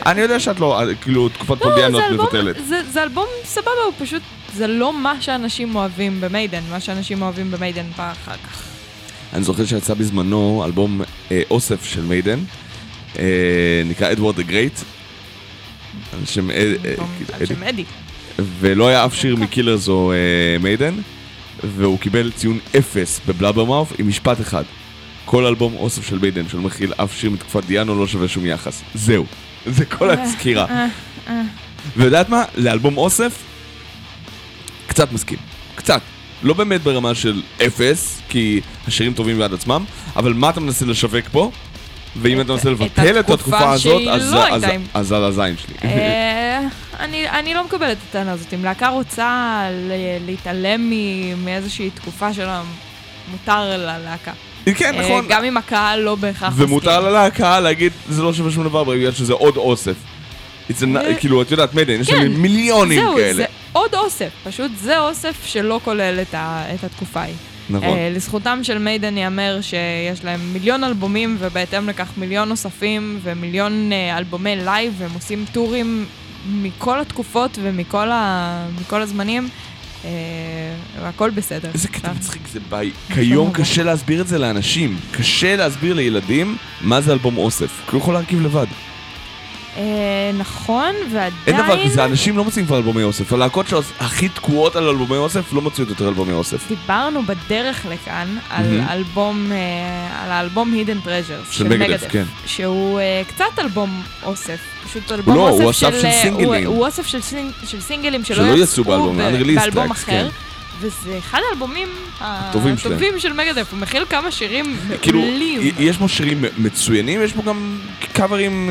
אני יודע שאת לא, כאילו, תקופת לא, פול דיאנו זה את אלבום- מבטלת. זה- זה אלבום סבבה, הוא פשוט... זה לא מה שאנשים אוהבים במיידן, מה שאנשים אוהבים במיידן בא אחר כך. אני זוכר שיצא בזמנו אלבום אה, אוסף של מיידן, אה, נקרא Edward the Great. על שם אה, אה, כאילו, אדי. ולא היה אף שיר מ Killers או אה, מיידן, והוא קיבל ציון אפס ב Blabbermouth עם משפט אחד. כל אלבום אוסף של מיידן שלא מכיל אף שיר מתקופת דיאנו לא שווה שום יחס. זהו. זה כל הסקירה. ויודעת מה? לאלבום אוסף, קצת מסכים. קצת. לא באמת ברמה של אפס, כי השירים טובים בעד עצמם, אבל מה אתה מנסה לשווק פה? ואם את- אתה מנסה לבטל את התקופה הזאת, אז- לא על הזין שלי. אה, אני, אני לא מקבלת את הטענה הזאת. אם להקה רוצה להתעלם מאיזושהי תקופה שלה, מותר ללהקה. כן, אה, נכון. גם אם הקהל לא בהכרח מסכים. ומותר ללהקה להגיד, זה לא שווה שום דבר בגלל שזה עוד אוסף. אה, כאילו, את יודעת, מיידן, יש כן. להם מיליונים כאלה. עוד אוסף. פשוט זה אוסף שלא כולל את, ה, את התקופה ההיא. נכון. אה, לזכותם של מיידן ייאמר שיש להם מיליון אלבומים, ובהתאם לכך מיליון נוספים ומיליון אה, אלבומי לייב, והם עושים טורים מכל התקופות ומכל ה, הזמנים, אה, והכל בסדר. איזה קטע מצחיק זה ביי. כיום. קשה להסביר את זה לאנשים. קשה להסביר לילדים מה זה אלבום אוסף. כי הוא יכול להרכיב לבד. אה, נכון, ועדיין... אין דבר כזה, אנשים לא מוצאים כבר אלבומי אוסף. הלהקות שהכי תקועות על אלבומי אוסף לא מוציאות יותר אלבומי אוסף. דיברנו בדרך לכאן על. אלבום, אה, על האלבום Hidden Treasures של מגדף, כן. שהוא אה, קצת אלבום אוסף, פשוט אלבום לא, אוסף הוא אסף של סינגלים. הוא, אוסף של, סינג, של סינגלים שלא, יצאו באלבום, אחר. כן. וזה אחד האלבומים. הטובים של מגדף, הוא מכיל כמה שירים כאילו, מעולים. י- יש בו שירים מצוינים, יש בו גם קאברים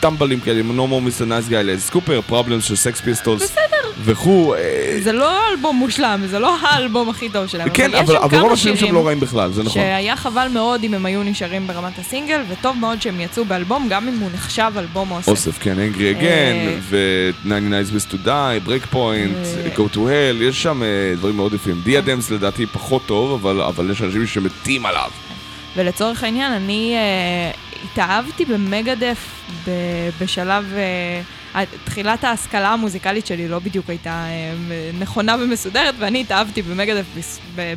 טמבלים כאלה, No More Mr. Nice Guy אליס קופר, Problems של סקס פיסטולס. בסדר. וכו'. אה, זה לא אלבום מושלם, זה לא האלבום הכי טוב שלהם, כן, אבל רוב השירים שם לא רעים בכלל, זה נכון. שהיה חבל מאוד אם הם היו נשארים ברמת הסינגל, וטוב מאוד שהם יצאו באלבום, גם אם הוא נחשב אלבום אוסף. אוסף, כן, Angry אה, Again, ו-99 Ways to Die, Break Point, אה. Go to Hell, יש שם דברים מאוד יפים. דיאדמס לדעתי פחות טוב, אבל יש אנשים שמתים עליו. ולצורך העניין, אני אה, התאהבתי במגדף ב- בשלב... אה, תחילת ההשכלה המוזיקלית שלי לא בדיוק הייתה אה, נכונה ומסודרת, ואני התאהבתי במגדף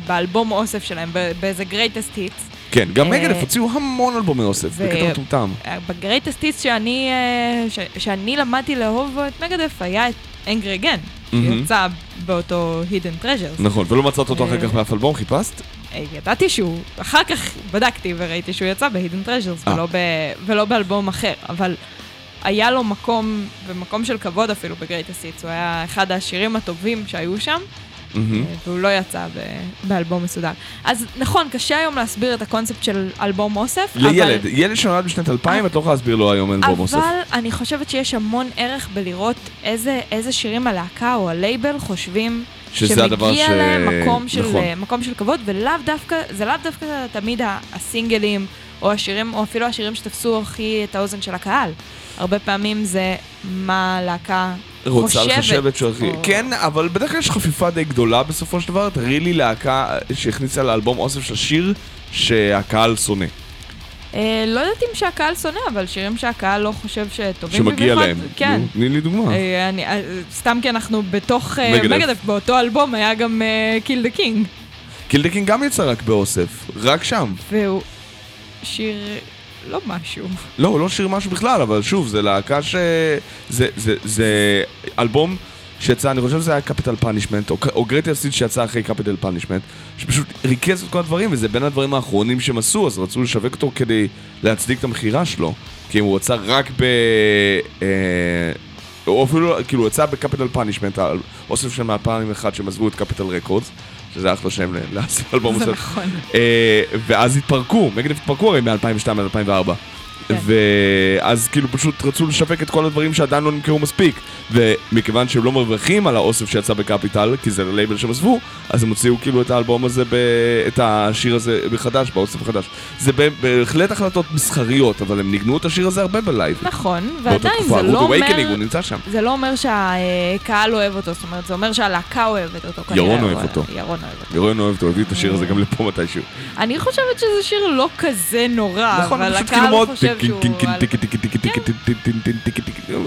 באלבום אוסף שלהם, באיזה greatest hits. כן, גם אה, מגדף הוציאו המון אלבומי אוסף, בקטע מטומטם. בגרייטסט היטס שאני, אה, שאני למדתי לאהוב את מגדף היה את Again, מהמם. שיצא באותו Hidden Treasures. נכון, ולא מצאת אותו אחר אה. כך באף אלבום, חיפשת? אה, ידעתי שהוא, אחר כך בדקתי וראיתי שהוא יצא ב-Hidden Treasures אה. ולא, ב, ולא באלבום אחר, אבל היה לו מקום, ומקום של כבוד אפילו ב Greatest Hits, הוא היה אחד השירים הטובים שהיו שם, אה, והוא לא יצא ב- באלבום מסודר. אז נכון, קשה היום להסביר את הקונספט של אלבום אוסף, לילד, ילד שנולד בשנת 2000, את לא יכולה להסביר לו היום אלבום אוסף. אבל אני חושבת שיש המון ערך בלראות איזה, איזה שירים הלהקה או הלייבל חושבים שזה הדבר שמגיע ש- להם מקום של, נכון. מקום של כבוד, ולאו דווקא, זה לאו דווקא תמיד הסינגלים, או השירים, או אפילו השירים שתפסו הכי את האוזן של הקהל. הרבה פעמים זה מה הלהקה רוצה חושבת. לחשבת שהכי... או- כן, אבל בדרך כלל יש חפיפה די גדולה בסופו של דבר. תראי לי להקה שהכניסה לאלבום אוסף של שיר שהקהל שונא. אה, לא יודעת אם שהקהל שונא, אבל שירים שהקהל לא חושב שטובים שמגיע במיוחד, להם. כן. תני לי דוגמה. אה, אני, אה, סתם כי אנחנו בתוך אה, מגדף. מגדף, באותו אלבום היה גם Kill the King, Kill the King גם יצא רק באוסף, רק שם. והוא שיר לא משהו. לא, הוא לא שיר משהו בכלל, אבל שוב, זה להקה ש... זה, זה, זה אלבום שיצא, אני חושב שזה היה Capitol Punishment, או, או Greatest Hits שיצא אחרי Capitol Punishment, שפשוט ריכז את כל הדברים, וזה בין הדברים האחרונים שהם עשו, אז רצו לשווק אותו כדי להצדיק את המכירה שלו. כי אם הוא יצא רק ב... אה, או אפילו, כאילו, הוא יצא ב Capitol Punishment, האוסף של מ-2001 שהם עזבו את קפיטל רקורדס, שזה אחלה שם לאלבום זה הזה. נכון. אה, ואז התפרקו, מגדף התפרקו הרי מ-2002 עד 2004. כן. ואז כאילו פשוט רצו לשווק את כל הדברים שעדיין לא נמכרו מספיק ומכיוון שהם לא מרוויחים על האוסף שיצא בקפיטל כי זה לייבל שהם עזבו אז הם הוציאו כאילו את האלבום הזה, ב... את השיר הזה מחדש, באוסף החדש זה בהחלט החלטות מסחריות אבל הם ניגנו את השיר הזה הרבה בלייב נכון, ועדיין זה לא אומר... הוא נמצא שם זה לא אומר שהקהל אוהב אותו, זאת אומרת, זה אומר שהלהקה אוהבת אותו. ירון אוהב או- אותו. ירון אוהב אותו. ירון אוהב אותו, הביא את השיר הזה גם לפה מתישהו אני חושבת שזה שיר לא כזה נורא, נכון, אבל הקהל מאוד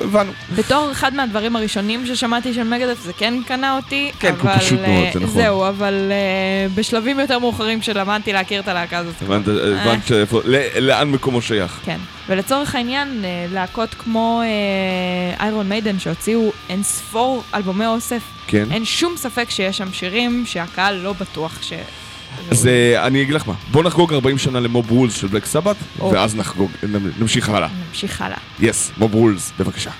הבנו. בתור אחד מהדברים הראשונים ששמעתי של מגדף זה כן קנה אותי. כן, הוא פשוט מאוד, אה, זה נכון. זהו, אבל אה, בשלבים יותר מאוחרים שלמדתי להכיר את הלהקה הזאת. הבנת אה. לאן מקומו שייך. כן. ולצורך העניין, להקות כמו איירון מיידן שהוציאו אין ספור אלבומי אוסף, כן. אין שום ספק שיש שם שירים שהקהל לא בטוח ש... אז אני אגיד לך מה, בוא נחגוג 40 שנה למוב רולס של בלק סבת, או. ואז נמשיך הלאה. נמשיך הלאה. יס, מוב רולס, בבקשה.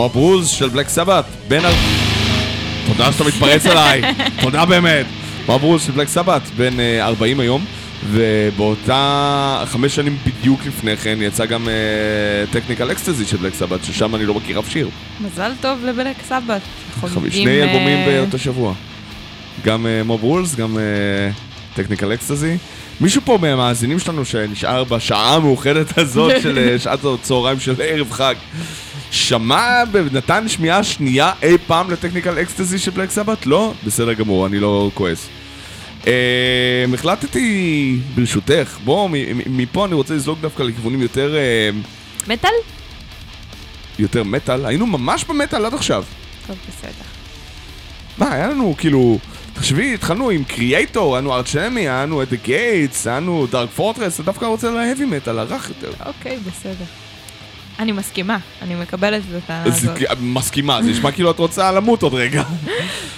Mob Rules של בלק סבת, בין... ה- תודה שאתה מתפרץ עליי, תודה באמת. Mob Rules של בלק סבת, בן אה, 40 היום, ובאותה חמש שנים בדיוק לפני כן יצא גם Technical Ecstasy של בלק סבת, ששם אני לא מכיר אף שיר. מזל טוב לבלק סבת. שני אלבומים אה, באותו שבוע. גם Mob Rules, גם Technical Ecstasy. מישהו פה מהמאזינים שלנו שנשאר בשעה המאוחדת הזאת של אה, שעת הצהריים של ערב חג, שמע, נתן שמיעה שנייה אי פעם לטכניקל אקסטזי של בלק סבת? לא? בסדר גמור, אני לא כועס. אה, החלטתי, ברשותך, בוא, מ- מ- מפה אני רוצה לזלוג דווקא לכיוונים יותר, אה, מטאל? יותר מטאל. היינו ממש במטאל עד עכשיו. טוב, בסדר. מה, היה לנו כאילו... תחשבי, התחלנו עם קריאייטור, היה לנו ארצ'מי, היה לנו את היה לנו דארק פורטרס, אני דווקא רוצה להאבי מטאל, הרך יותר. אוקיי, בסדר. אני מסכימה, אני מקבלת את הטענה הזאת. מסכימה, זה נשמע כאילו את רוצה למות עוד רגע.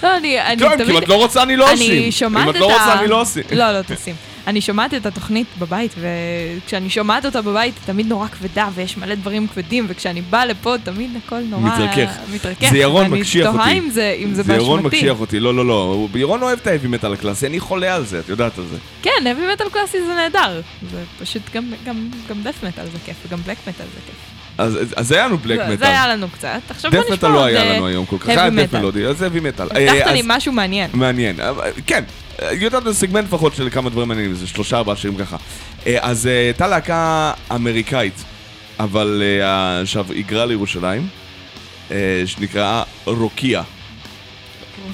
לא, אני אני לא, תמיד... אם את לא רוצה אני לא עושים. אני שומעת אם את את לא ה... רוצה אני לא עושים. לא, לא תשים. אני שומעת את התוכנית בבית, וכשאני שומעת אותה בבית, היא תמיד נורא כבדה, ויש מלא דברים כבדים, וכשאני באה לפה, תמיד הכל נורא... מתרכך. מתרכך. זה ירון מקשיח אותי. תוהה אם זה, אם זה ירון באשמתי. מקשיח אותי, לא, לא, לא. ירון אוהב את האבי מטאל הקלאסי, אני חולה על זה, את יודעת על זה. כן, אבי מטאל קלאסי זה נהדר. זה פשוט גם דף מטאל זה כיף, וגם בלק מטאל זה כיף. אז אז היה לנו בלק זה- מטאל. זה היה לנו קצת. עכשיו בוא דף נשמע מטאל עוד... לא היה אה, לנו היום כל כך, heavy היה דף. מלודי, אז אבי מטאל. הבטחת אה, לי משהו מעניין. מעניין, כן, אה, יודעת על סגמנט לפחות של כמה דברים מעניינים, זה שלושה ארבעה שירים ככה. אז הייתה להקה אמריקאית, אבל עכשיו היגרה לירושלים, אה, שנקראה רוקיה.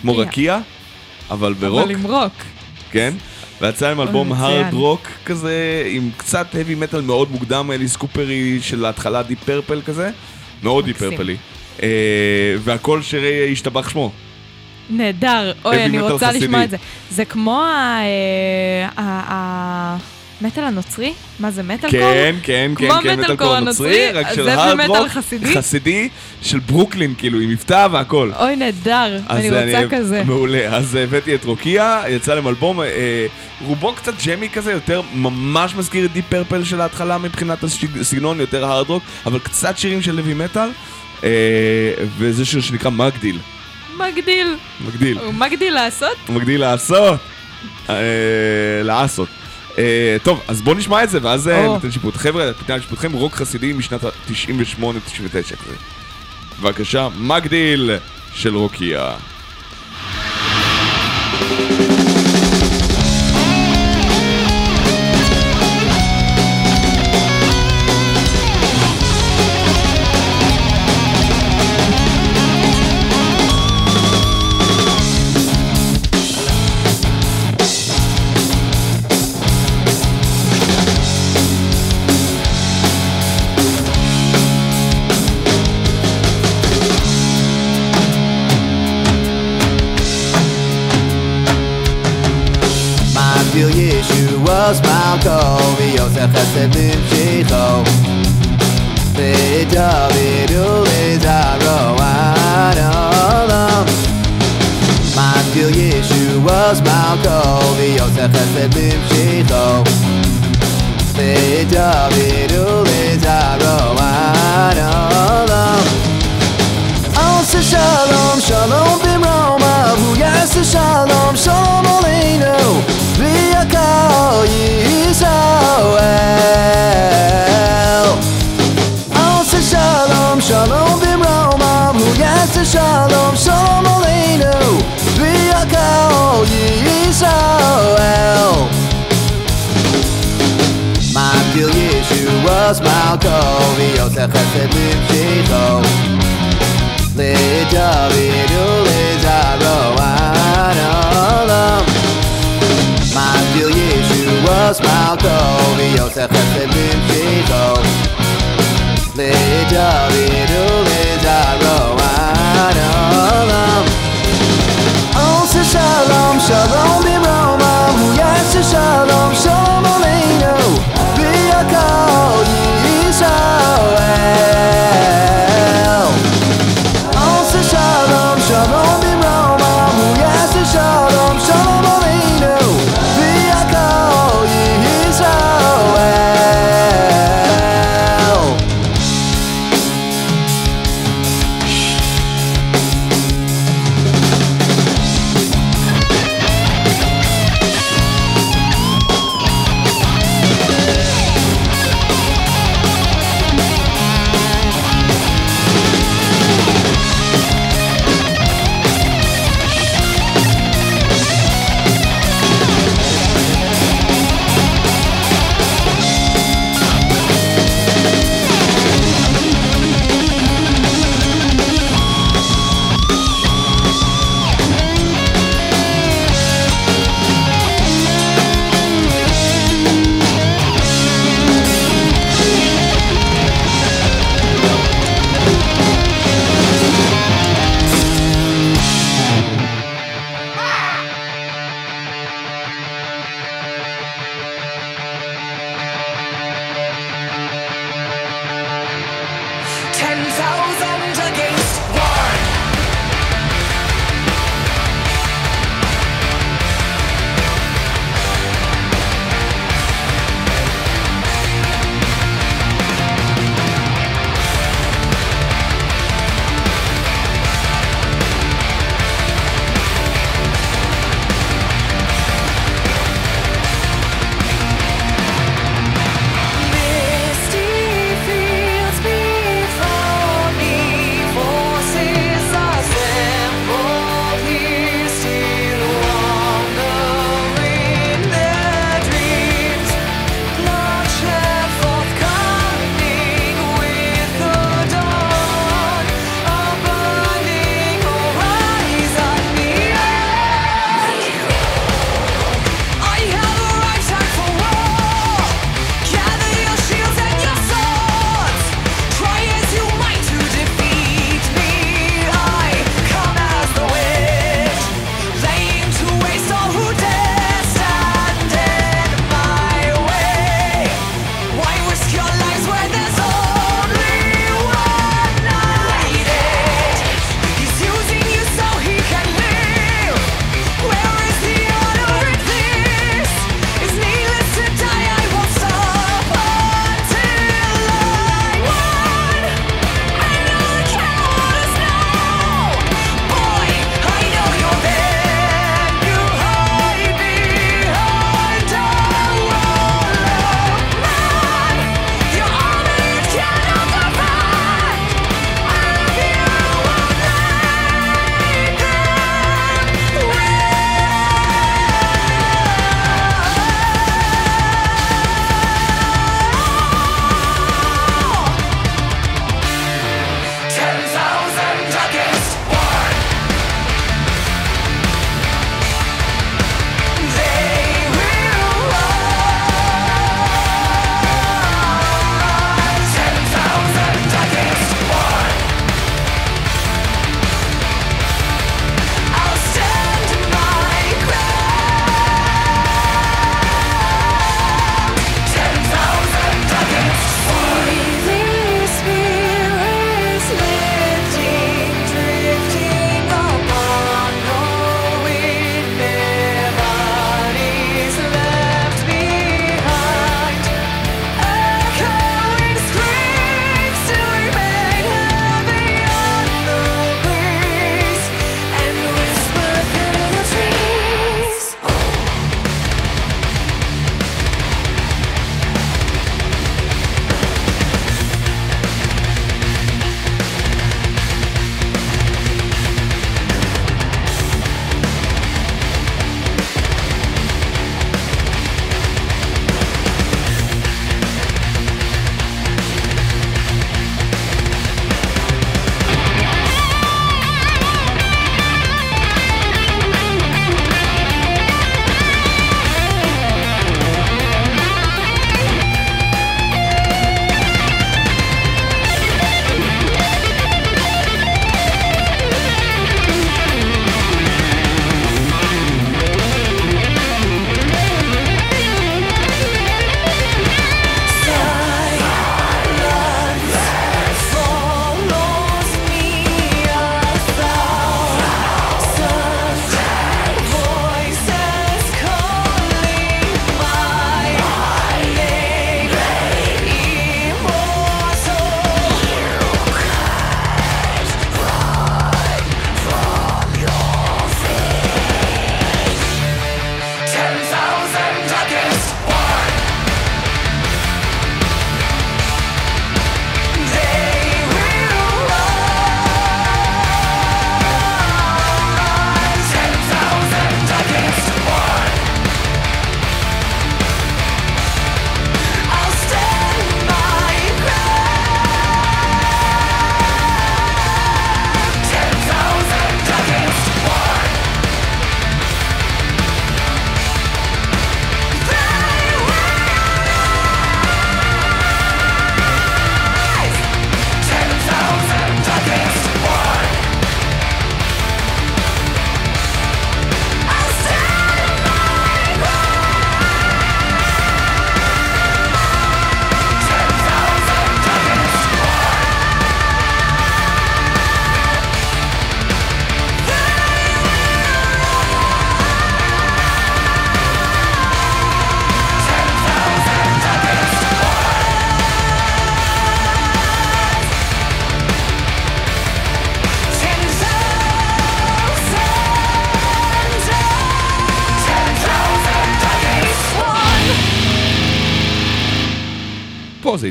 כמו רקיע, אבל ברוק, אבל עם רוק. כן? ויצא עם אלבום מצוין. הארד רוק כזה, עם קצת heavy מטאל מאוד מוקדם, אליס קופר של ההתחלה דיפ פרפל כזה, מאוד דיפ. פרפלי. אה, והכל שירי השתבח שמו. נהדר. אוי, אני metal רוצה. לשמוע את זה. זה כמו ה... המטאל הנוצרי? מה זה, מטאל קור? כן, כן, כן, כן, מטאל מטאל קור הנוצרי, נוצרי, רק של הארד חסידי? חסידי של ברוקלין, כאילו, עם מבטא והכל. אוי, נהדר. אני רוצה כזה. מעולה. אז הבאתי את רוקיה, יצא להם אלבום, אה, רובו קצת jammy כזה, יותר ממש מזכיר את Deep Purple של ההתחלה מבחינת הסגנון, יותר hard rock, אבל קצת שירים של heavy metal, אה, וזה שיר שנקרא מגדיל. מגדיל. מגדיל. הוא מגדיל לעשות? הוא מגדיל לעשות. אה, לעשות. אה, טוב, אז בואו נשמע את זה, ואז אה. ניתן שיפוט. חבר'ה, ניתן לשיפוטכם רוק חסידי משנת ה-98-99 כזה. בבקשה, מגדיל של רוקיה. מגדיל rozmachą I Józefa se wyprzyczą Bytowi były zawołaną Matkę Jezu rozmachą I Józefa se wyprzyczą Bytowi były zawołaną ישוע מלכו, ויוסף חסד ממשיכו. לדוד ולזרעו עד עולם. מגדיל ישוע מלכו ויוסף חסד ממשיכו. לדוד ולזרעו עד עולם. עושה שלום, שלום במרומיו, הוא יעשה שלום, שלום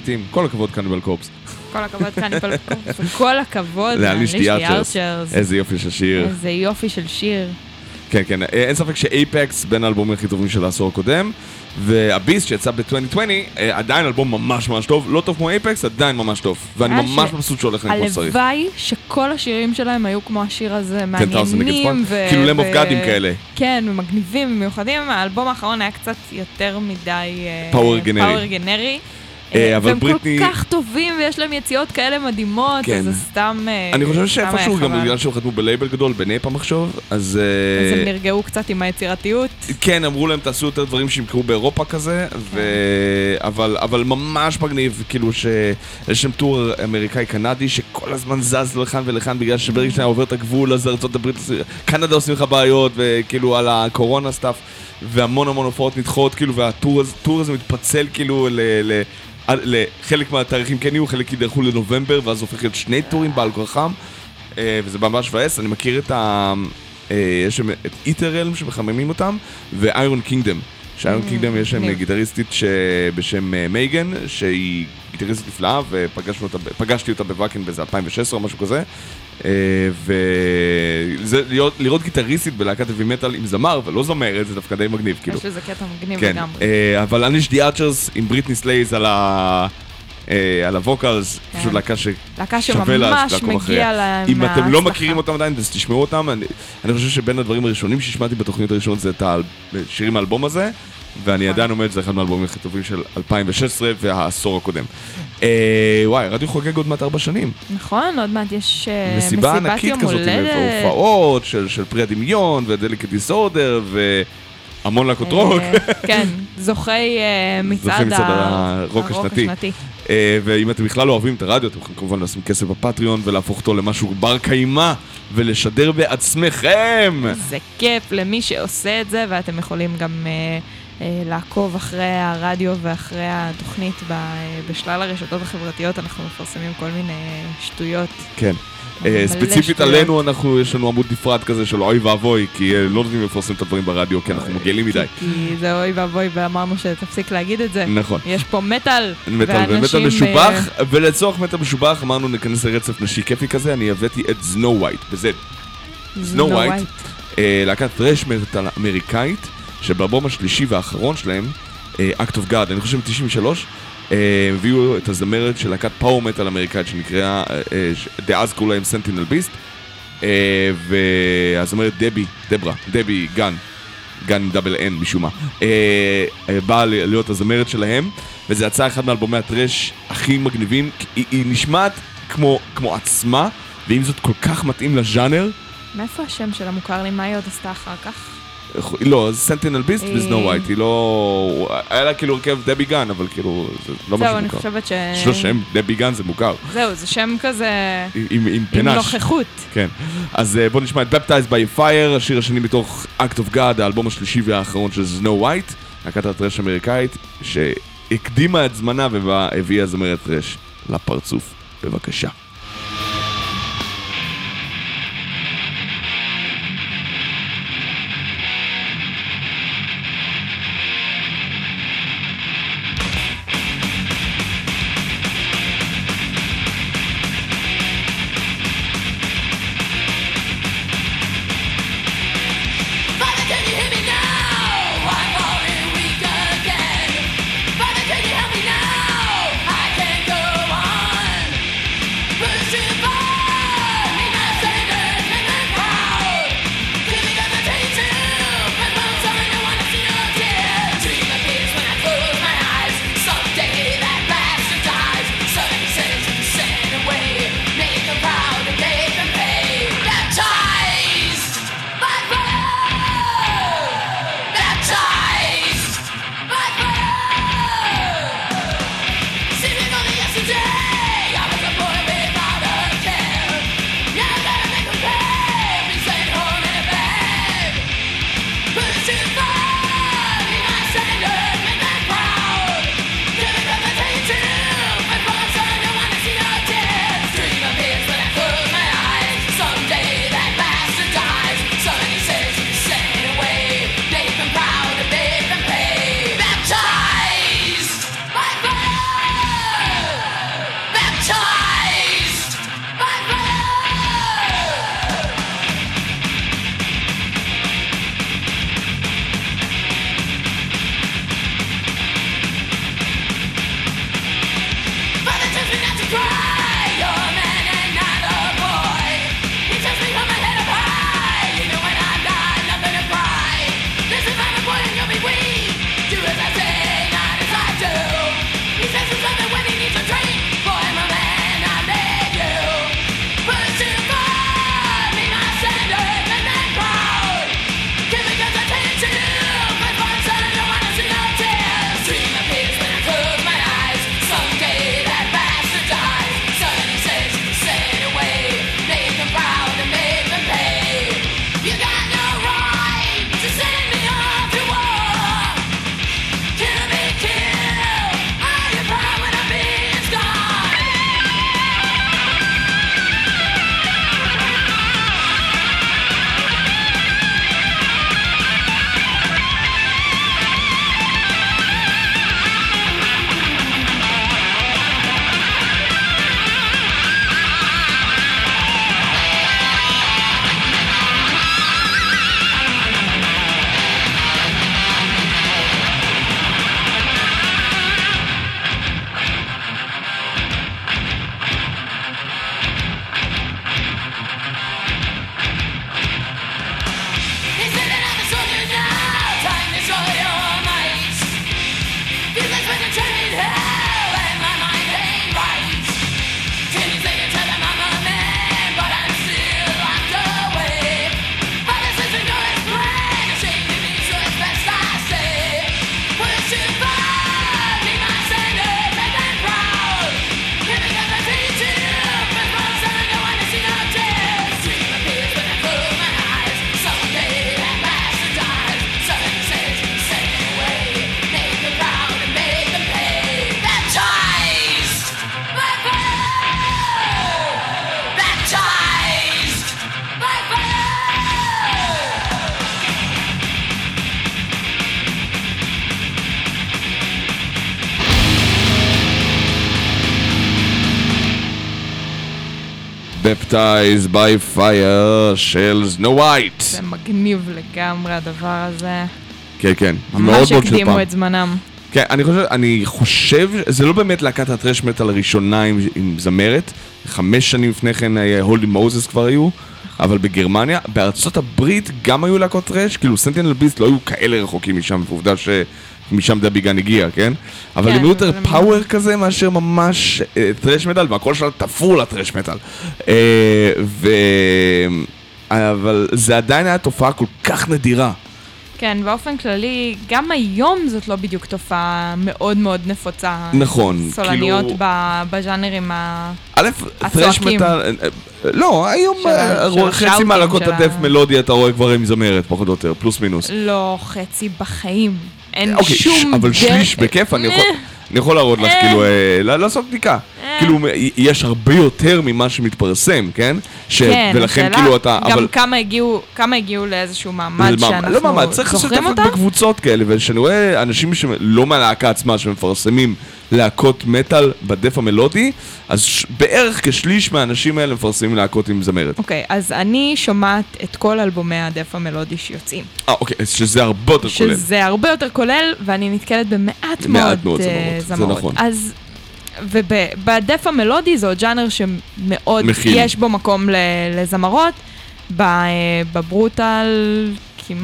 זיתים, כל הכבוד Cannibal Corpse. כל הכבוד Cannibal Corpse, וכל הכבוד ל Unleash the Archers. איזה יופי של שיר. איזה יופי של שיר. כן, כן, אה, אין ספק ש Apex בין האלבומים הכי טובים של העשור הקודם, ו Abyss שיצא ב-2020, אה, עדיין אלבום ממש ממש טוב, לא טוב כמו Apex, עדיין ממש טוב. ואני ממש מבסוט שהולך להם כמו שצריך. הלוואי שכל השירים שלהם היו כמו השיר הזה, 10,000 Against One מעניינים. ו- כאילו ו- אוף גאדים כאלה. כן, ומגניבים ומיוחדים. האלבום האחרון היה קצת יותר מדי... אה. power גנרי. אה, אבל והם בריטני- כל כך טובים ויש להם יציאות כאלה מדהימות, כן. אז זה סתם... אה, אני חושב שאיפשהו, גם. בגלל שהם חתמו בלייבל גדול, בנייפ המחשוב, אז... אז אה, הם נרגעו קצת עם היצירתיות. כן, אמרו להם תעשו יותר דברים שימכרו באירופה כזה, ו... אבל, אבל ממש מגניב, כאילו שיש שם tour אמריקאי-קנדי שכל הזמן זז לכאן ולכאן בגלל שברגע שאתה עובר את הגבול אז ארצות הברית, קנדה עושים לך בעיות, וכאילו על הקורונה stuff, והמון המון הופעות נדחות, כאילו, והטור הזה, הטור הזה מתפצל כאילו לחלק מהתאריכים כן יהיו, חלק יידחו לנובמבר, ואז הופך להיות שני טורים בעל כורחם, אה, וזה ממש מבאס. אני מכיר את ה... אה, יש שם את איטרלם שמחממים אותם, ואיירון קינגדם. שאיירון קינגדם יש שם מגניב. גיטריסטית. בשם אה, מייגן, שהיא גיטריסטית נפלאה, ופגשנו אותה, ב- פגשתי אותה בוואקן באיזה 2016 או משהו כזה. אה, ולראות גיטריסטית בלהקת heavy metal עם זמר ולא זמרת, זה דווקא די מגניב, כאילו. יש לזה קטע מגניב כן, לגמרי. אה, אבל Unleash the Archers עם Brittney Slayes על ה... אה, על ה vocals, כן. פשוט להקה ש... להקה שווה לה- שממש לעקוב מגיע אחריה. להם אם אתם לא. מכירים אותם עדיין, אז תשמעו אותם. אני, אני חושב שבין הדברים הראשונים שהשמעתי בתוכניות הראשונות זה את השירים מהאלבום הזה, ואני נכון. עדיין אומר שזה אחד מהאלבומים הכי טובים של 2016 והעשור הקודם. אה, וואי, רדיו חוגג עוד מעט ארבע שנים. נכון, עוד מעט יש אה, מסיבה מסיבת ענקית יום כזאת, עם הולדת. הופעות של, של פרי הדמיון ודליקט דיסורדר והמון להקות רוק. אה, כן, זוכי אה, מצעד הרוק השנתי. אה, ואם אתם בכלל לא אוהבים את הרדיו, אתם יכולים כמובן לשים כסף בפטריון ולהפוך אותו למשהו בר קיימא ולשדר בעצמכם. זה כיף למי שעושה את זה, ואתם יכולים גם אה, אה, לעקוב אחרי הרדיו ואחרי התוכנית ב, אה, בשלל הרשתות החברתיות, אנחנו מפרסמים כל מיני שטויות. כן. אה, ספציפית. עלינו, אנחנו, יש לנו עמוד נפרד כזה של אוי ואבוי, כי אה, לא נותנים לפרסם את הדברים ברדיו, כי אנחנו מגעילים מדי. כי זה אוי ואבוי, ואמרנו שתפסיק להגיד את זה. נכון. יש פה מטאל, מטאל ואנשים, משובח, אה, ולצורך מטאל משובח אמרנו ניכנס לרצף נשי כיפי כזה, אני הבאתי את Znowhite, בזה. Znowhite, אה, להקת thrash metal אמריקאית, שבאלבום השלישי והאחרון שלהם, אה, Act of God, אני חושב מ-93, הביאו את הזמרת של להקת power metal אמריקאית שנקראה, אה, אה, דאז קראו להם Sentinel Beast, והזמרת דבי, דברה, Debbie Gunn, Gunn עם double N משום מה, אה, אה, באה להיות הזמרת שלהם, וזה יצא אחד מאלבומי ה thrash הכי מגניבים, היא, היא נשמעת כמו, כמו עצמה, ועם זאת כל כך מתאים לז'אנר. מאיפה השם שלה מוכר לי? מה היא עוד עשתה אחר כך? לא, Sentinel Beast. ו Znowhite, היא לא... היה לה כאילו הרכב Debbie Gunn, אבל כאילו, זה לא משהו זהו, אני מוכר. חושבת ש... יש לו שם, Debbie Gunn זה מוכר, זהו, זה שם כזה עם, עם, עם פנש. נוכחות. כן. אז אה, בואו נשמע את Baptized by Fire, השיר השני מתוך Act of God, האלבום השלישי והאחרון של סנואו ווייט, להקת הטרש האמריקאית, שהקדימה את זמנה והביאה זמרת טרש לפרצוף. בבקשה. Baptized by Fire של סנו ווייט. זה מגניב לגמרי הדבר הזה. כן, כן. ממש הקדימו. את זמנם. כן, אני חושב, אני חושב, זה לא באמת להקת הטרש מטאל הראשונה עם, עם זמרת, חמש שנים לפני כן הולדי מוזס כבר היו, אבל בגרמניה, בארצות הברית גם היו להקות טרש, כאילו סנטינל ביסט לא היו כאלה רחוקים משם, ועובדה שמשם דבי גן הגיע, כן? אבל כן, הם היו יותר פאוור כזה מאשר ממש אה, טרש מטאל, והקול שלה תפור לטרש מטאל. אה, ו... אבל זה עדיין היה תופעה כל כך נדירה. כן, באופן כללי, גם היום זאת לא בדיוק תופעה מאוד מאוד נפוצה. נכון, סולניות כאילו- ב- בז'אנרים ה... א', טרש הצועקים. מטאל, אה, אה, לא, היום אה, חצי מהלהקות של הדף מלודי אתה רואה כבר עם זמרת, פחות או יותר, פלוס מינוס. לא חצי בחיים. אין אוקיי, שום... אבל שליש בכיף, אני יכול... אה, אני יכול להראות לך, אה. כאילו, אה, לעשות בדיקה. אה. כאילו, יש הרבה יותר ממה שמתפרסם, כן? ש- כן, ולכן השאלה כאילו אתה... גם אבל- כמה הגיעו, כמה הגיעו לאיזשהו מעמד זה שאנחנו לא מעמד, צריך לשתף זוכרים אותה? בקבוצות כאלה, וכשאני רואה אנשים שלא מהלהקה עצמה שמפרסמים להקות מטאל בדף המלודי, אז ש- בערך כשליש מהאנשים האלה מפרסמים להקות עם זמרת. אוקיי, אז אני שומעת את כל אלבומי הדף המלודי שיוצאים. אה, אוקיי, אז שזה הרבה יותר כולל. שזה הרבה יותר כולל, ואני נתקלת במעט מעט מאוד מאוד זמרות, זה זמרות. נכון. אז, ובדף המלודי זה עוד ג'אנר שמאוד, מכיל. יש בו מקום ל- לזמרות. אה, בברוטל.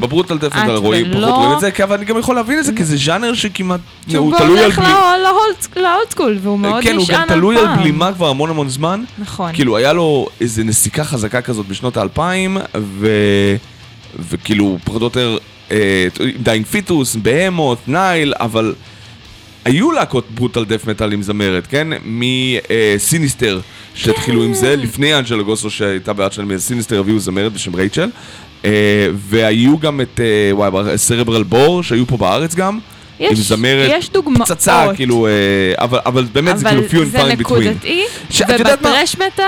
בברוטל דף את רואים ולא. פחות רואים את זה, אבל אני גם יכול להבין את זה, כי זה ז'אנר שכמעט, הוא תלוי על הולך בלי... לה- להולד- להולד סקול, והוא מאוד כן, הוא נשען גם על תלוי על פעם. בלימה כבר המון המון זמן. נכון. כאילו, היה לו איזה נסיקה חזקה כזאת בשנות האלפיים. וכאילו, פחות או יותר, Dying Fetus, בהמות, Nile, אבל היו להקות brutal death metal עם זמרת, כן? מ Sinister, שהתחילו עם כן. זה, לפני Angela Gossow שהייתה בעד שלהם, Sinister הביאו זמרת בשם רייצ'ל. אה, והיו גם את, אה, וואי, Cerebral Bore, שהיו פה בארץ גם. עם יש- זמרת יש דוגמאות. פצצה, כאילו, אה, אבל, אבל באמת זה כאילו few and far אבל זה. נקודתי? וב thrash metal,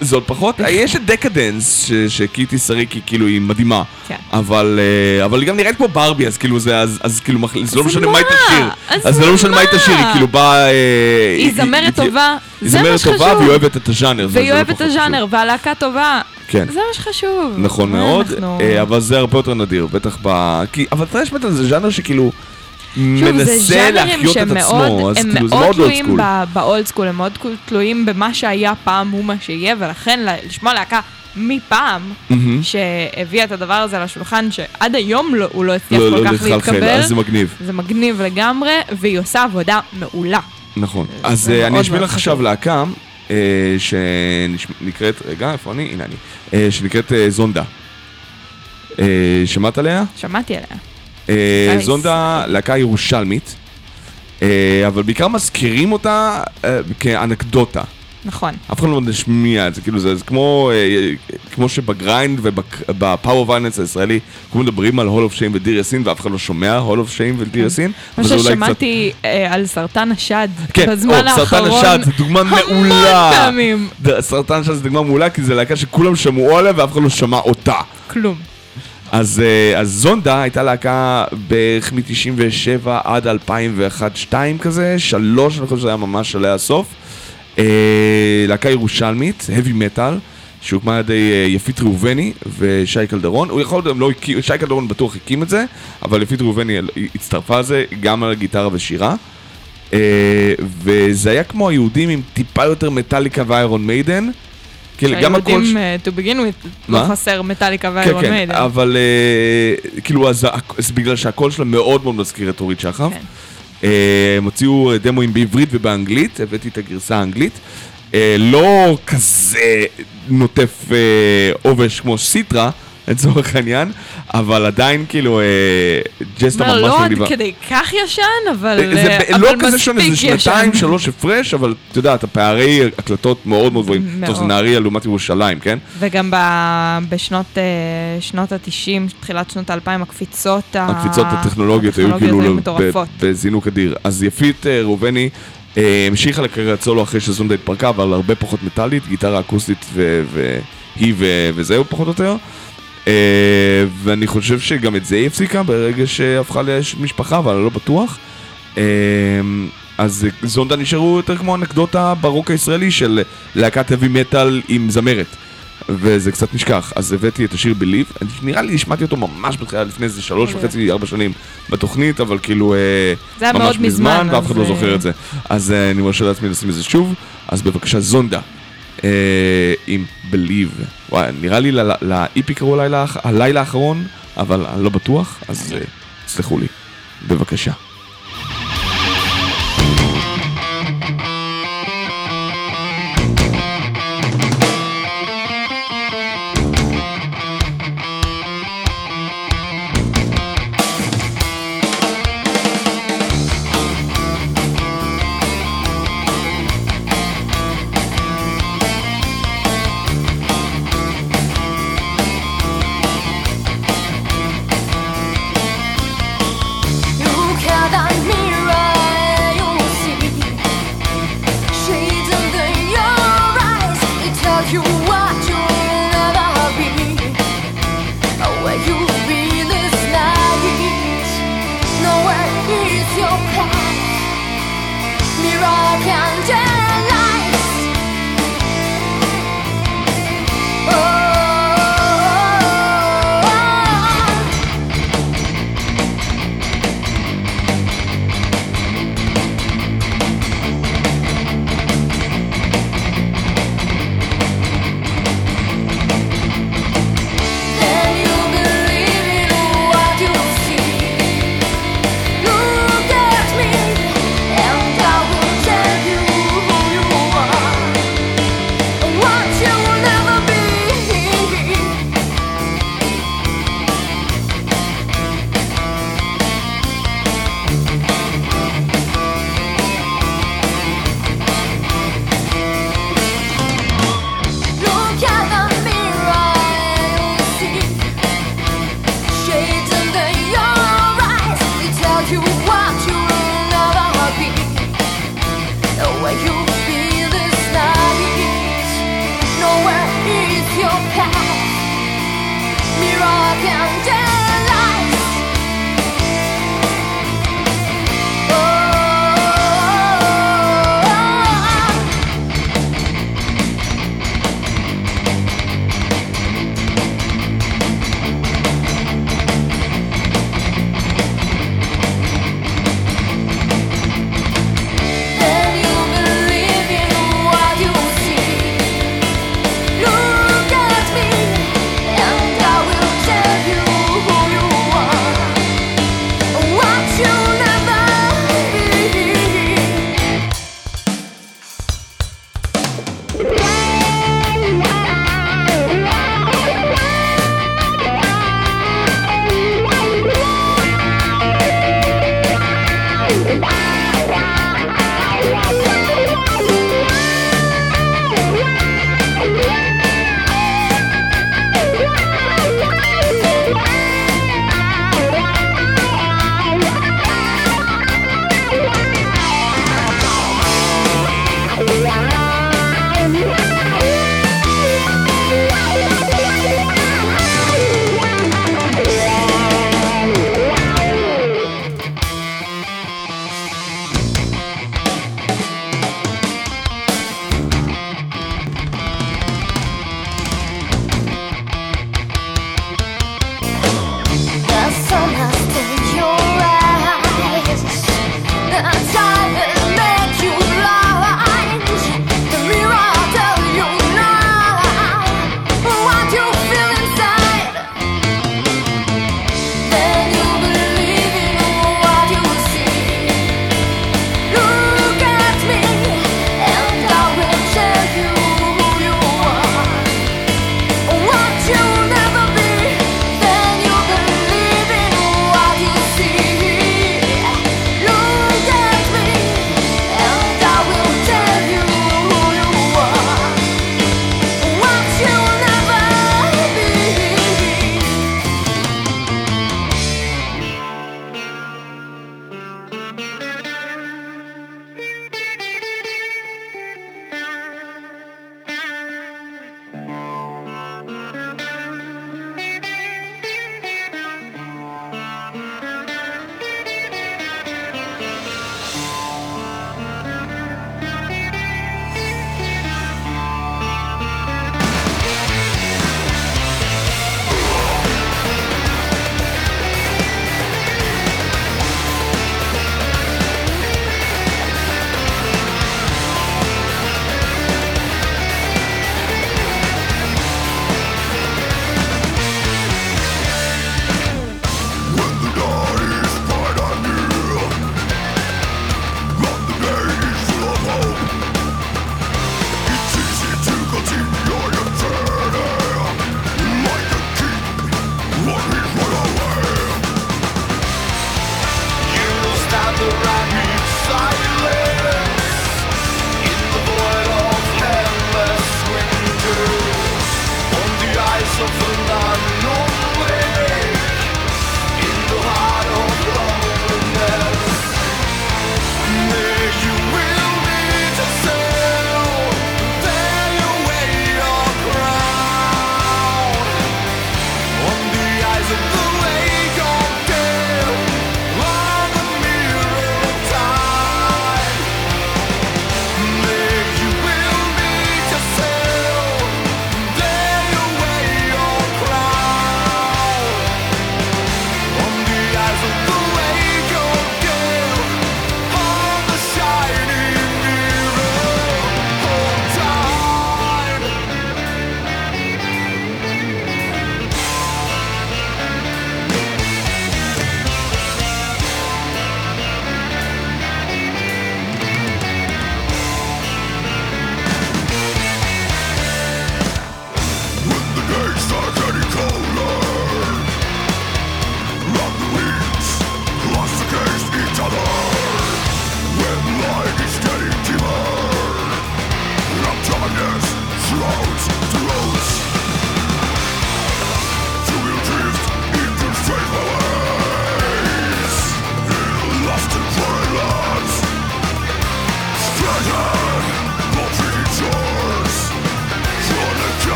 זה עוד פחות, יש את Decadence, ש Kitty Saric כאילו היא מדהימה, כן. אבל אה, אבל היא גם נראית כמו ברבי, אז כאילו זה, אז אז כאילו, זה לא משנה מה? היא תשאיר, אז זה לא משנה מה היא? תשאיר, היא כאילו באה... אה, היא זמרת טובה, היא זה מה זמרת טובה שחשוב. והיא אוהבת את הז'אנר, והיא לא אוהבת את. הז'אנר, והלהקה טובה. כן. זה מה שחשוב. נכון מאוד, אה, אבל זה הרבה יותר נדיר, בטח ב... אבל thrash metal זה ז'אנר שכאילו מנסה להחיות את עצמו, מאוד- אז הם כאילו זה מאוד מאוד old תלויים school. ב- באולד סקול, הם מאוד תלויים במה שהיה פעם הוא מה שיהיה, ולכן לשמוע להקה מפעם. שהביאה את הדבר הזה לשולחן, שעד היום לא- הוא לא הצליח לא, כל לא כך לחלחל, להתקבל. אז זה מגניב. זה מגניב לגמרי, והיא עושה עבודה מעולה. נכון. אז אה, מאוד אני אשמיע מאוד לך עכשיו. להקה אה, שנקראת, רגע, איפה אני? הנה אני. אה, שנקראת זונדה. שמעת עליה? שמעתי עליה. אה, זונדה, להקה ירושלמית, אה, אבל בעיקר מזכירים אותה אה, כאנקדוטה. נכון. אף אחד לא משמיע את זה, כאילו זה, זה כמו, כמו שב grind וב powerviolence הישראלי, כולם מדברים על הול אוף שיין ודיר יאסין ואף אחד לא שומע הול אוף שיין ודיר יאסין. קצת- ששמעתי על סרטן השד כן, בזמן או, סרטן האחרון, השד זה דוגמה המון מעולה. פעמים. ד- סרטן השד זה דוגמה מעולה כי זה להקה שכולם שמעו עליה ואף אחד לא שמע אותה. כלום. אז, אה, אז זונדה הייתה להקה בערך מ-97 עד 2001-2002 כזה, שלוש, אני חושב שזה היה ממש עלי הסוף. אה, להקה ירושלמית, heavy metal, שהוקמה על ידי אה, יפית ראובני ושי קלדרון. הוא יכול להיות, לא הקים, שי קלדרון בטוח הקים את זה, אבל יפית ראובני הצטרפה לזה גם על הגיטרה ושירה. וזה היה כמו היהודים עם טיפה יותר מטאליקה ואיירון מיידן. כאילו, גם הקול... שהיהודים, ש- אה, to begin with, מה? לא חסר מטאליקה כן, ו Iron כן, Maiden. אבל אה, כאילו, אז זה בגלל שהקול שלה מאוד מאוד מזכיר את אורית שחף. כן. אה, הם הוציאו דמואים בעברית ובאנגלית, הבאתי את הגרסה האנגלית. לא כזה נוטף עובש כמו סיטרה, לצורך העניין, אבל עדיין כאילו, אה, just אומר, ממש לא עד מגניבה. כדי כך ישן, אבל אה, זה אה, ב- אבל לא כזה שונה, זה מספיק שנתיים, ישן. שלוש הפרש, אבל את יודעת, הפערי הקלטות מאוד מאוד גבוהים. טוב, זה נהריה לעומת ירושלים, כן? וגם בשנות אה, שנות ה-90, תחילת שנות ה-2000, הקפיצות ה- הקפיצות הטכנולוגיות היו כאילו. בזינוק אדיר. אז יפית אה, ראובני אה, המשיכה לקריירת סולו אחרי שזונדה התפרקה, אבל הרבה פחות מטאלית, גיטרה אקוסטית והיא וזהו פחות או יותר. אה, ואני חושב שגם את זה היא הפסיקה ברגע שהפכה למשפחה, אבל אני לא בטוח. אה, אז זונדה נשארו יותר כמו אנקדוטה ברוק הישראלי של להקת heavy מטאל עם זמרת. וזה קצת נשכח, אז הבאתי את השיר בליב, נראה לי השמעתי אותו ממש בתחילה לפני איזה שלוש אוקיי. וחצי, ארבע שנים בתוכנית, אבל כאילו אה, זה ממש מזמן, ואף אחד אז, לא זוכר את זה. אז אני מרשה לעצמי לשים את זה שוב, אז בבקשה זונדה. אה, עם בליב. וואי, נראה לי לאיפי קראו הלילה האחרון, אבל אני לא בטוח, אז אה, סלחו לי. בבקשה.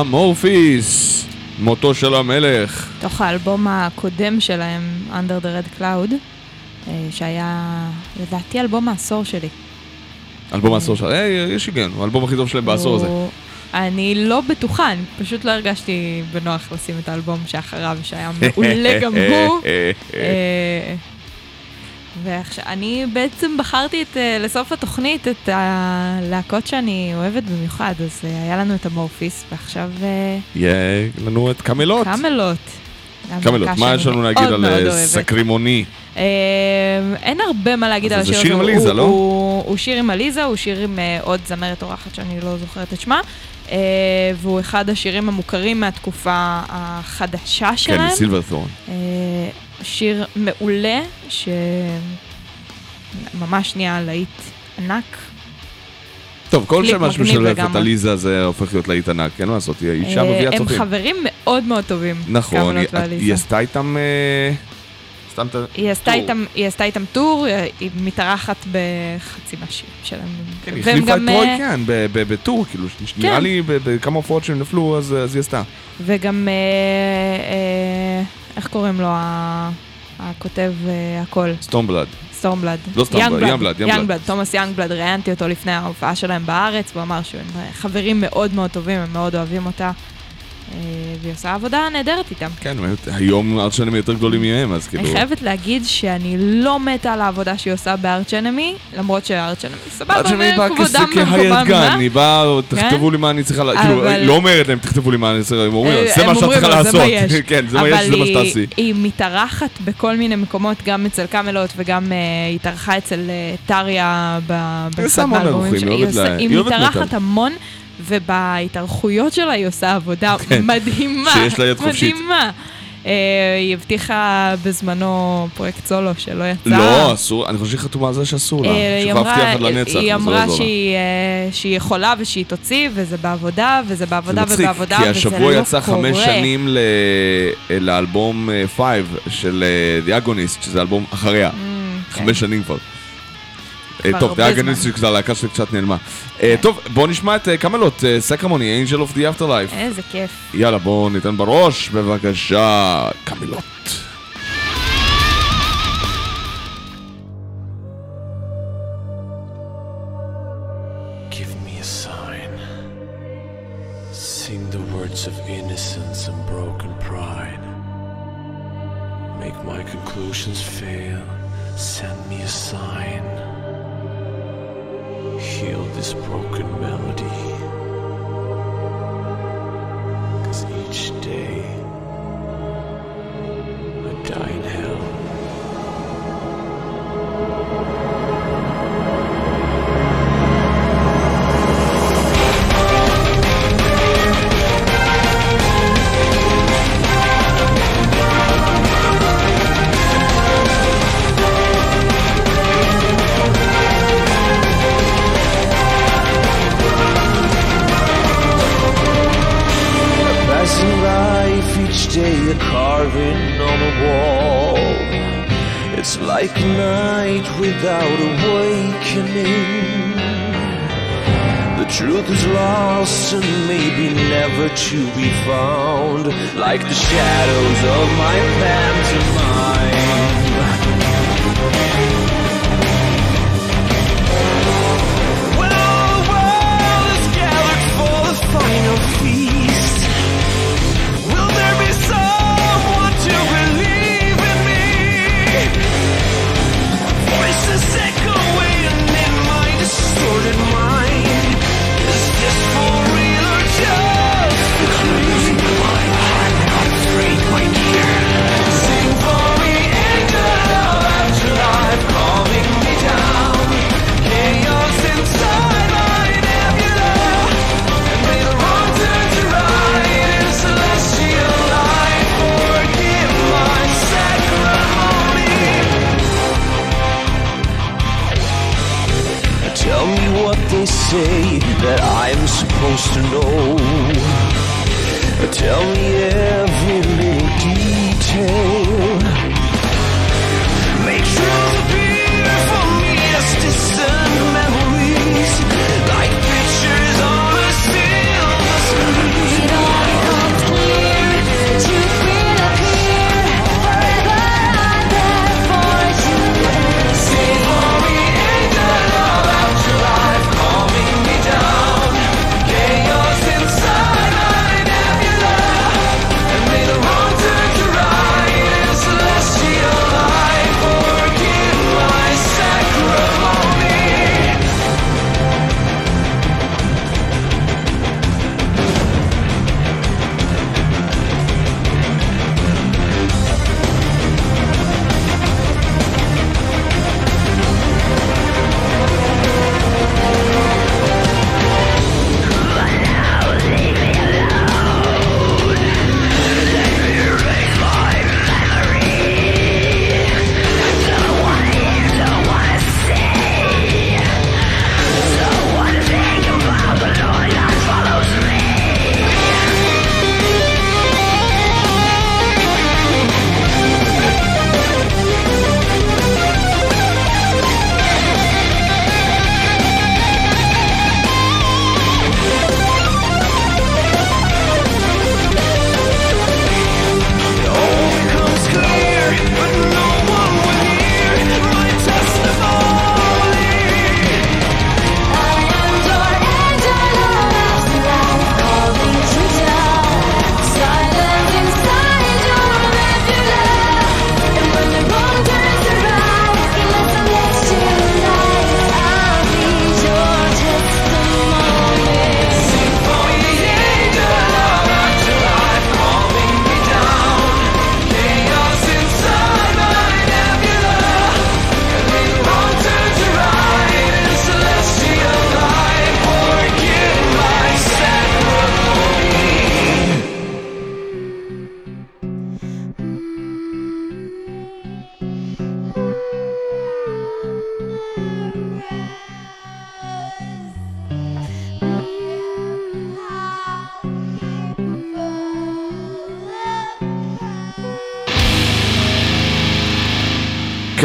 אמורפיס, מותו של המלך. תוך האלבום הקודם שלהם, Under the Red Cloud, אה, שהיה לדעתי אלבום העשור שלי. אלבום העשור שלו, אה, יש היגיון, הוא האלבום הכי טוב שלהם בעשור הזה. אני לא בטוחה, אני פשוט לא הרגשתי בנוח לשים את האלבום שאחריו, שהיה מעולה גם הוא. אה, ועכשיו, אני בעצם בחרתי את, אה, לסוף התוכנית את הלהקות שאני אוהבת במיוחד, אז אה, היה לנו את המורפיס, ועכשיו אה, יהיה לנו את קמלות. קמלות, להקה מה יש לנו להגיד על. סקרימוני? אה, אין הרבה מה להגיד על זה השיר שיר עם הזה. עליזה, לא? הוא- שיר עם עליזה, הוא שיר עם עוד זמרת אורחת שאני לא זוכרת את שמה, והוא אחד השירים המוכרים מהתקופה החדשה כן, שלהם. סילברתורן. אה, שיר מעולה, שממש נהיה להיט ענק. טוב, כל שמה מגניב שמשלב את. עליזה זה הופך להיות להיט ענק, אין מה לעשות, היא אישה אה, מביאה הם צופים. חברים מאוד מאוד טובים. נכון, קמלוט היא- עשתה איתם... אה. היא עשתה טור. איתם, היא עשתה איתם טור, אה, היא מתארחת בחצי מהשירים שלהם. כן, היא החליפה את גם, טרוי אה, כן, ב- ב- בטור, כאילו, נראה כן. לי ב- בכמה הופעות שהם נפלו, אז היא עשתה. וגם, אה, אה, איך קוראים לו, הכותב אה, הכל? Stormblood. Stormblood. לא Stormblood, Youngblood, Youngblood, Thomas Youngblood, ראיינתי אותו לפני ההופעה שלהם בארץ, והוא אמר שהם חברים מאוד מאוד טובים, הם מאוד אוהבים אותה. אה, והיא עושה עבודה נהדרת איתם. כן, היום שנים יותר גדולים מהם, אז כאילו... אני חייבת להגיד שאני לא מתה על העבודה שהיא עושה ב Arch Enemy, למרות ש Arch Enemy סבבה, באה וכבודם במקומם כ hired gun, מונח. היא באה, תכתבו לי מה אני צריכה, לה- כאילו, אבל- היא לא אומרת להם, תכתבו לי מה אני צריכה, הם אומרים, אה, זה מה שאת צריכה לעשות. כן, זה מה יש, זה מה אבל שתעשי. היא- היא מתארחת בכל מיני מקומות, גם אצל קאמלוט וגם אה, היא התארחה אצל טריה היא עושה המון שלה. היא אוהבת. המון, ובהתארחויות שלה היא עושה עבודה כן. מדהימה. שיש לה יד חופשית. מדהימה. אה, היא הבטיחה בזמנו פרויקט סולו שלא יצא. לא, אסור, אני חושב שהיא חתומה על זה שאסור לה. אה, היא שיכולה להבטיח אמרה, לנצח, היא לא אמרה לה. שהיא, אה, שהיא יכולה ושהיא תוציא, וזה בעבודה, וזה בעבודה זה מצחיק, ובעבודה, כי וזה השבוע לא יצא קורה. חמש שנים ל- לאלבום 5 של אה, The Agonist, שזה אלבום אחריה. כן. חמש שנים כבר. אה, כבר טוב, הרבה זמן. טוב, דאגניסטיק זה הלהקה שקצת נעלמה. Okay. טוב, בואו נשמע את אה, קמלות, לא, סקרמוני, Angel of the Afterlife. איזה כיף. יאללה, בואו ניתן בראש, בבקשה, קמלות. Of innocence and broken pride. Make my conclusions fail, send me a sign. Heal this broken melody.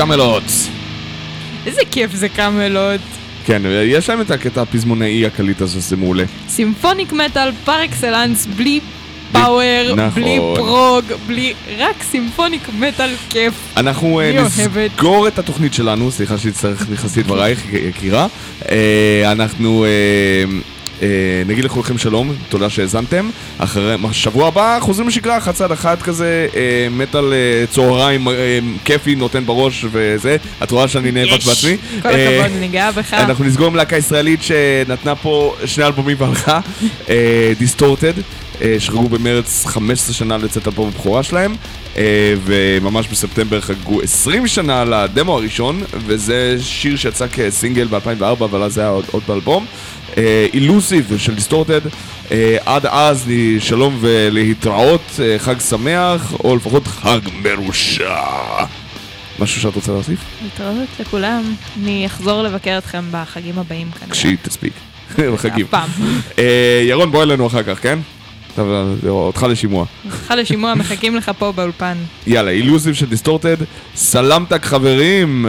Kamelot. איזה כיף זה Kamelot. כן, יש להם את הקטע הפזמונאי הקליט הזה, זה מעולה. symphonic metal par excellence, בלי power, נכון. בלי prog, בלי... רק symphonic metal כיף. אנחנו אה, אוהבת. נסגור את התוכנית שלנו, סליחה שהצטרך נכנסתי לדברייך, יקירה. אה, אנחנו אה, נגיד לכולכם שלום, תודה שהאזנתם. אחרי, שבוע הבא חוזרים לשגרה, אחת צד אחת כזה, אה, מטאל אה, צהריים אה, כיפי, נותן בראש וזה. את רואה שאני נאבק. בעצמי. כל אה, הכבוד, אני גאה בך. אנחנו נסגור עם להקה ישראלית שנתנה פה שני אלבומים והלכה, דיסטורטד, שחגגו במרץ 15 שנה לצאת אלבום הבכורה שלהם, אה, וממש בספטמבר חגגו 20 שנה לדמו הראשון, וזה שיר שיצא כסינגל ב-2004, אבל אז זה היה עוד, עוד באלבום. אילוסיב של דיסטורטד, עד אז שלום ולהתראות, אה, חג שמח, או לפחות חג מרושע. משהו שאת רוצה להוסיף? להתראות לכולם. אני אחזור לבקר אתכם בחגים הבאים כנראה. כשהיא תספיק. בחגים. אף פעם. אה, ירון, בוא אלינו אחר כך, כן? אותך לשימוע. אותך לשימוע, מחכים לך פה באולפן. יאללה, אילוזיב של דיסטורטד, סלמתק חברים!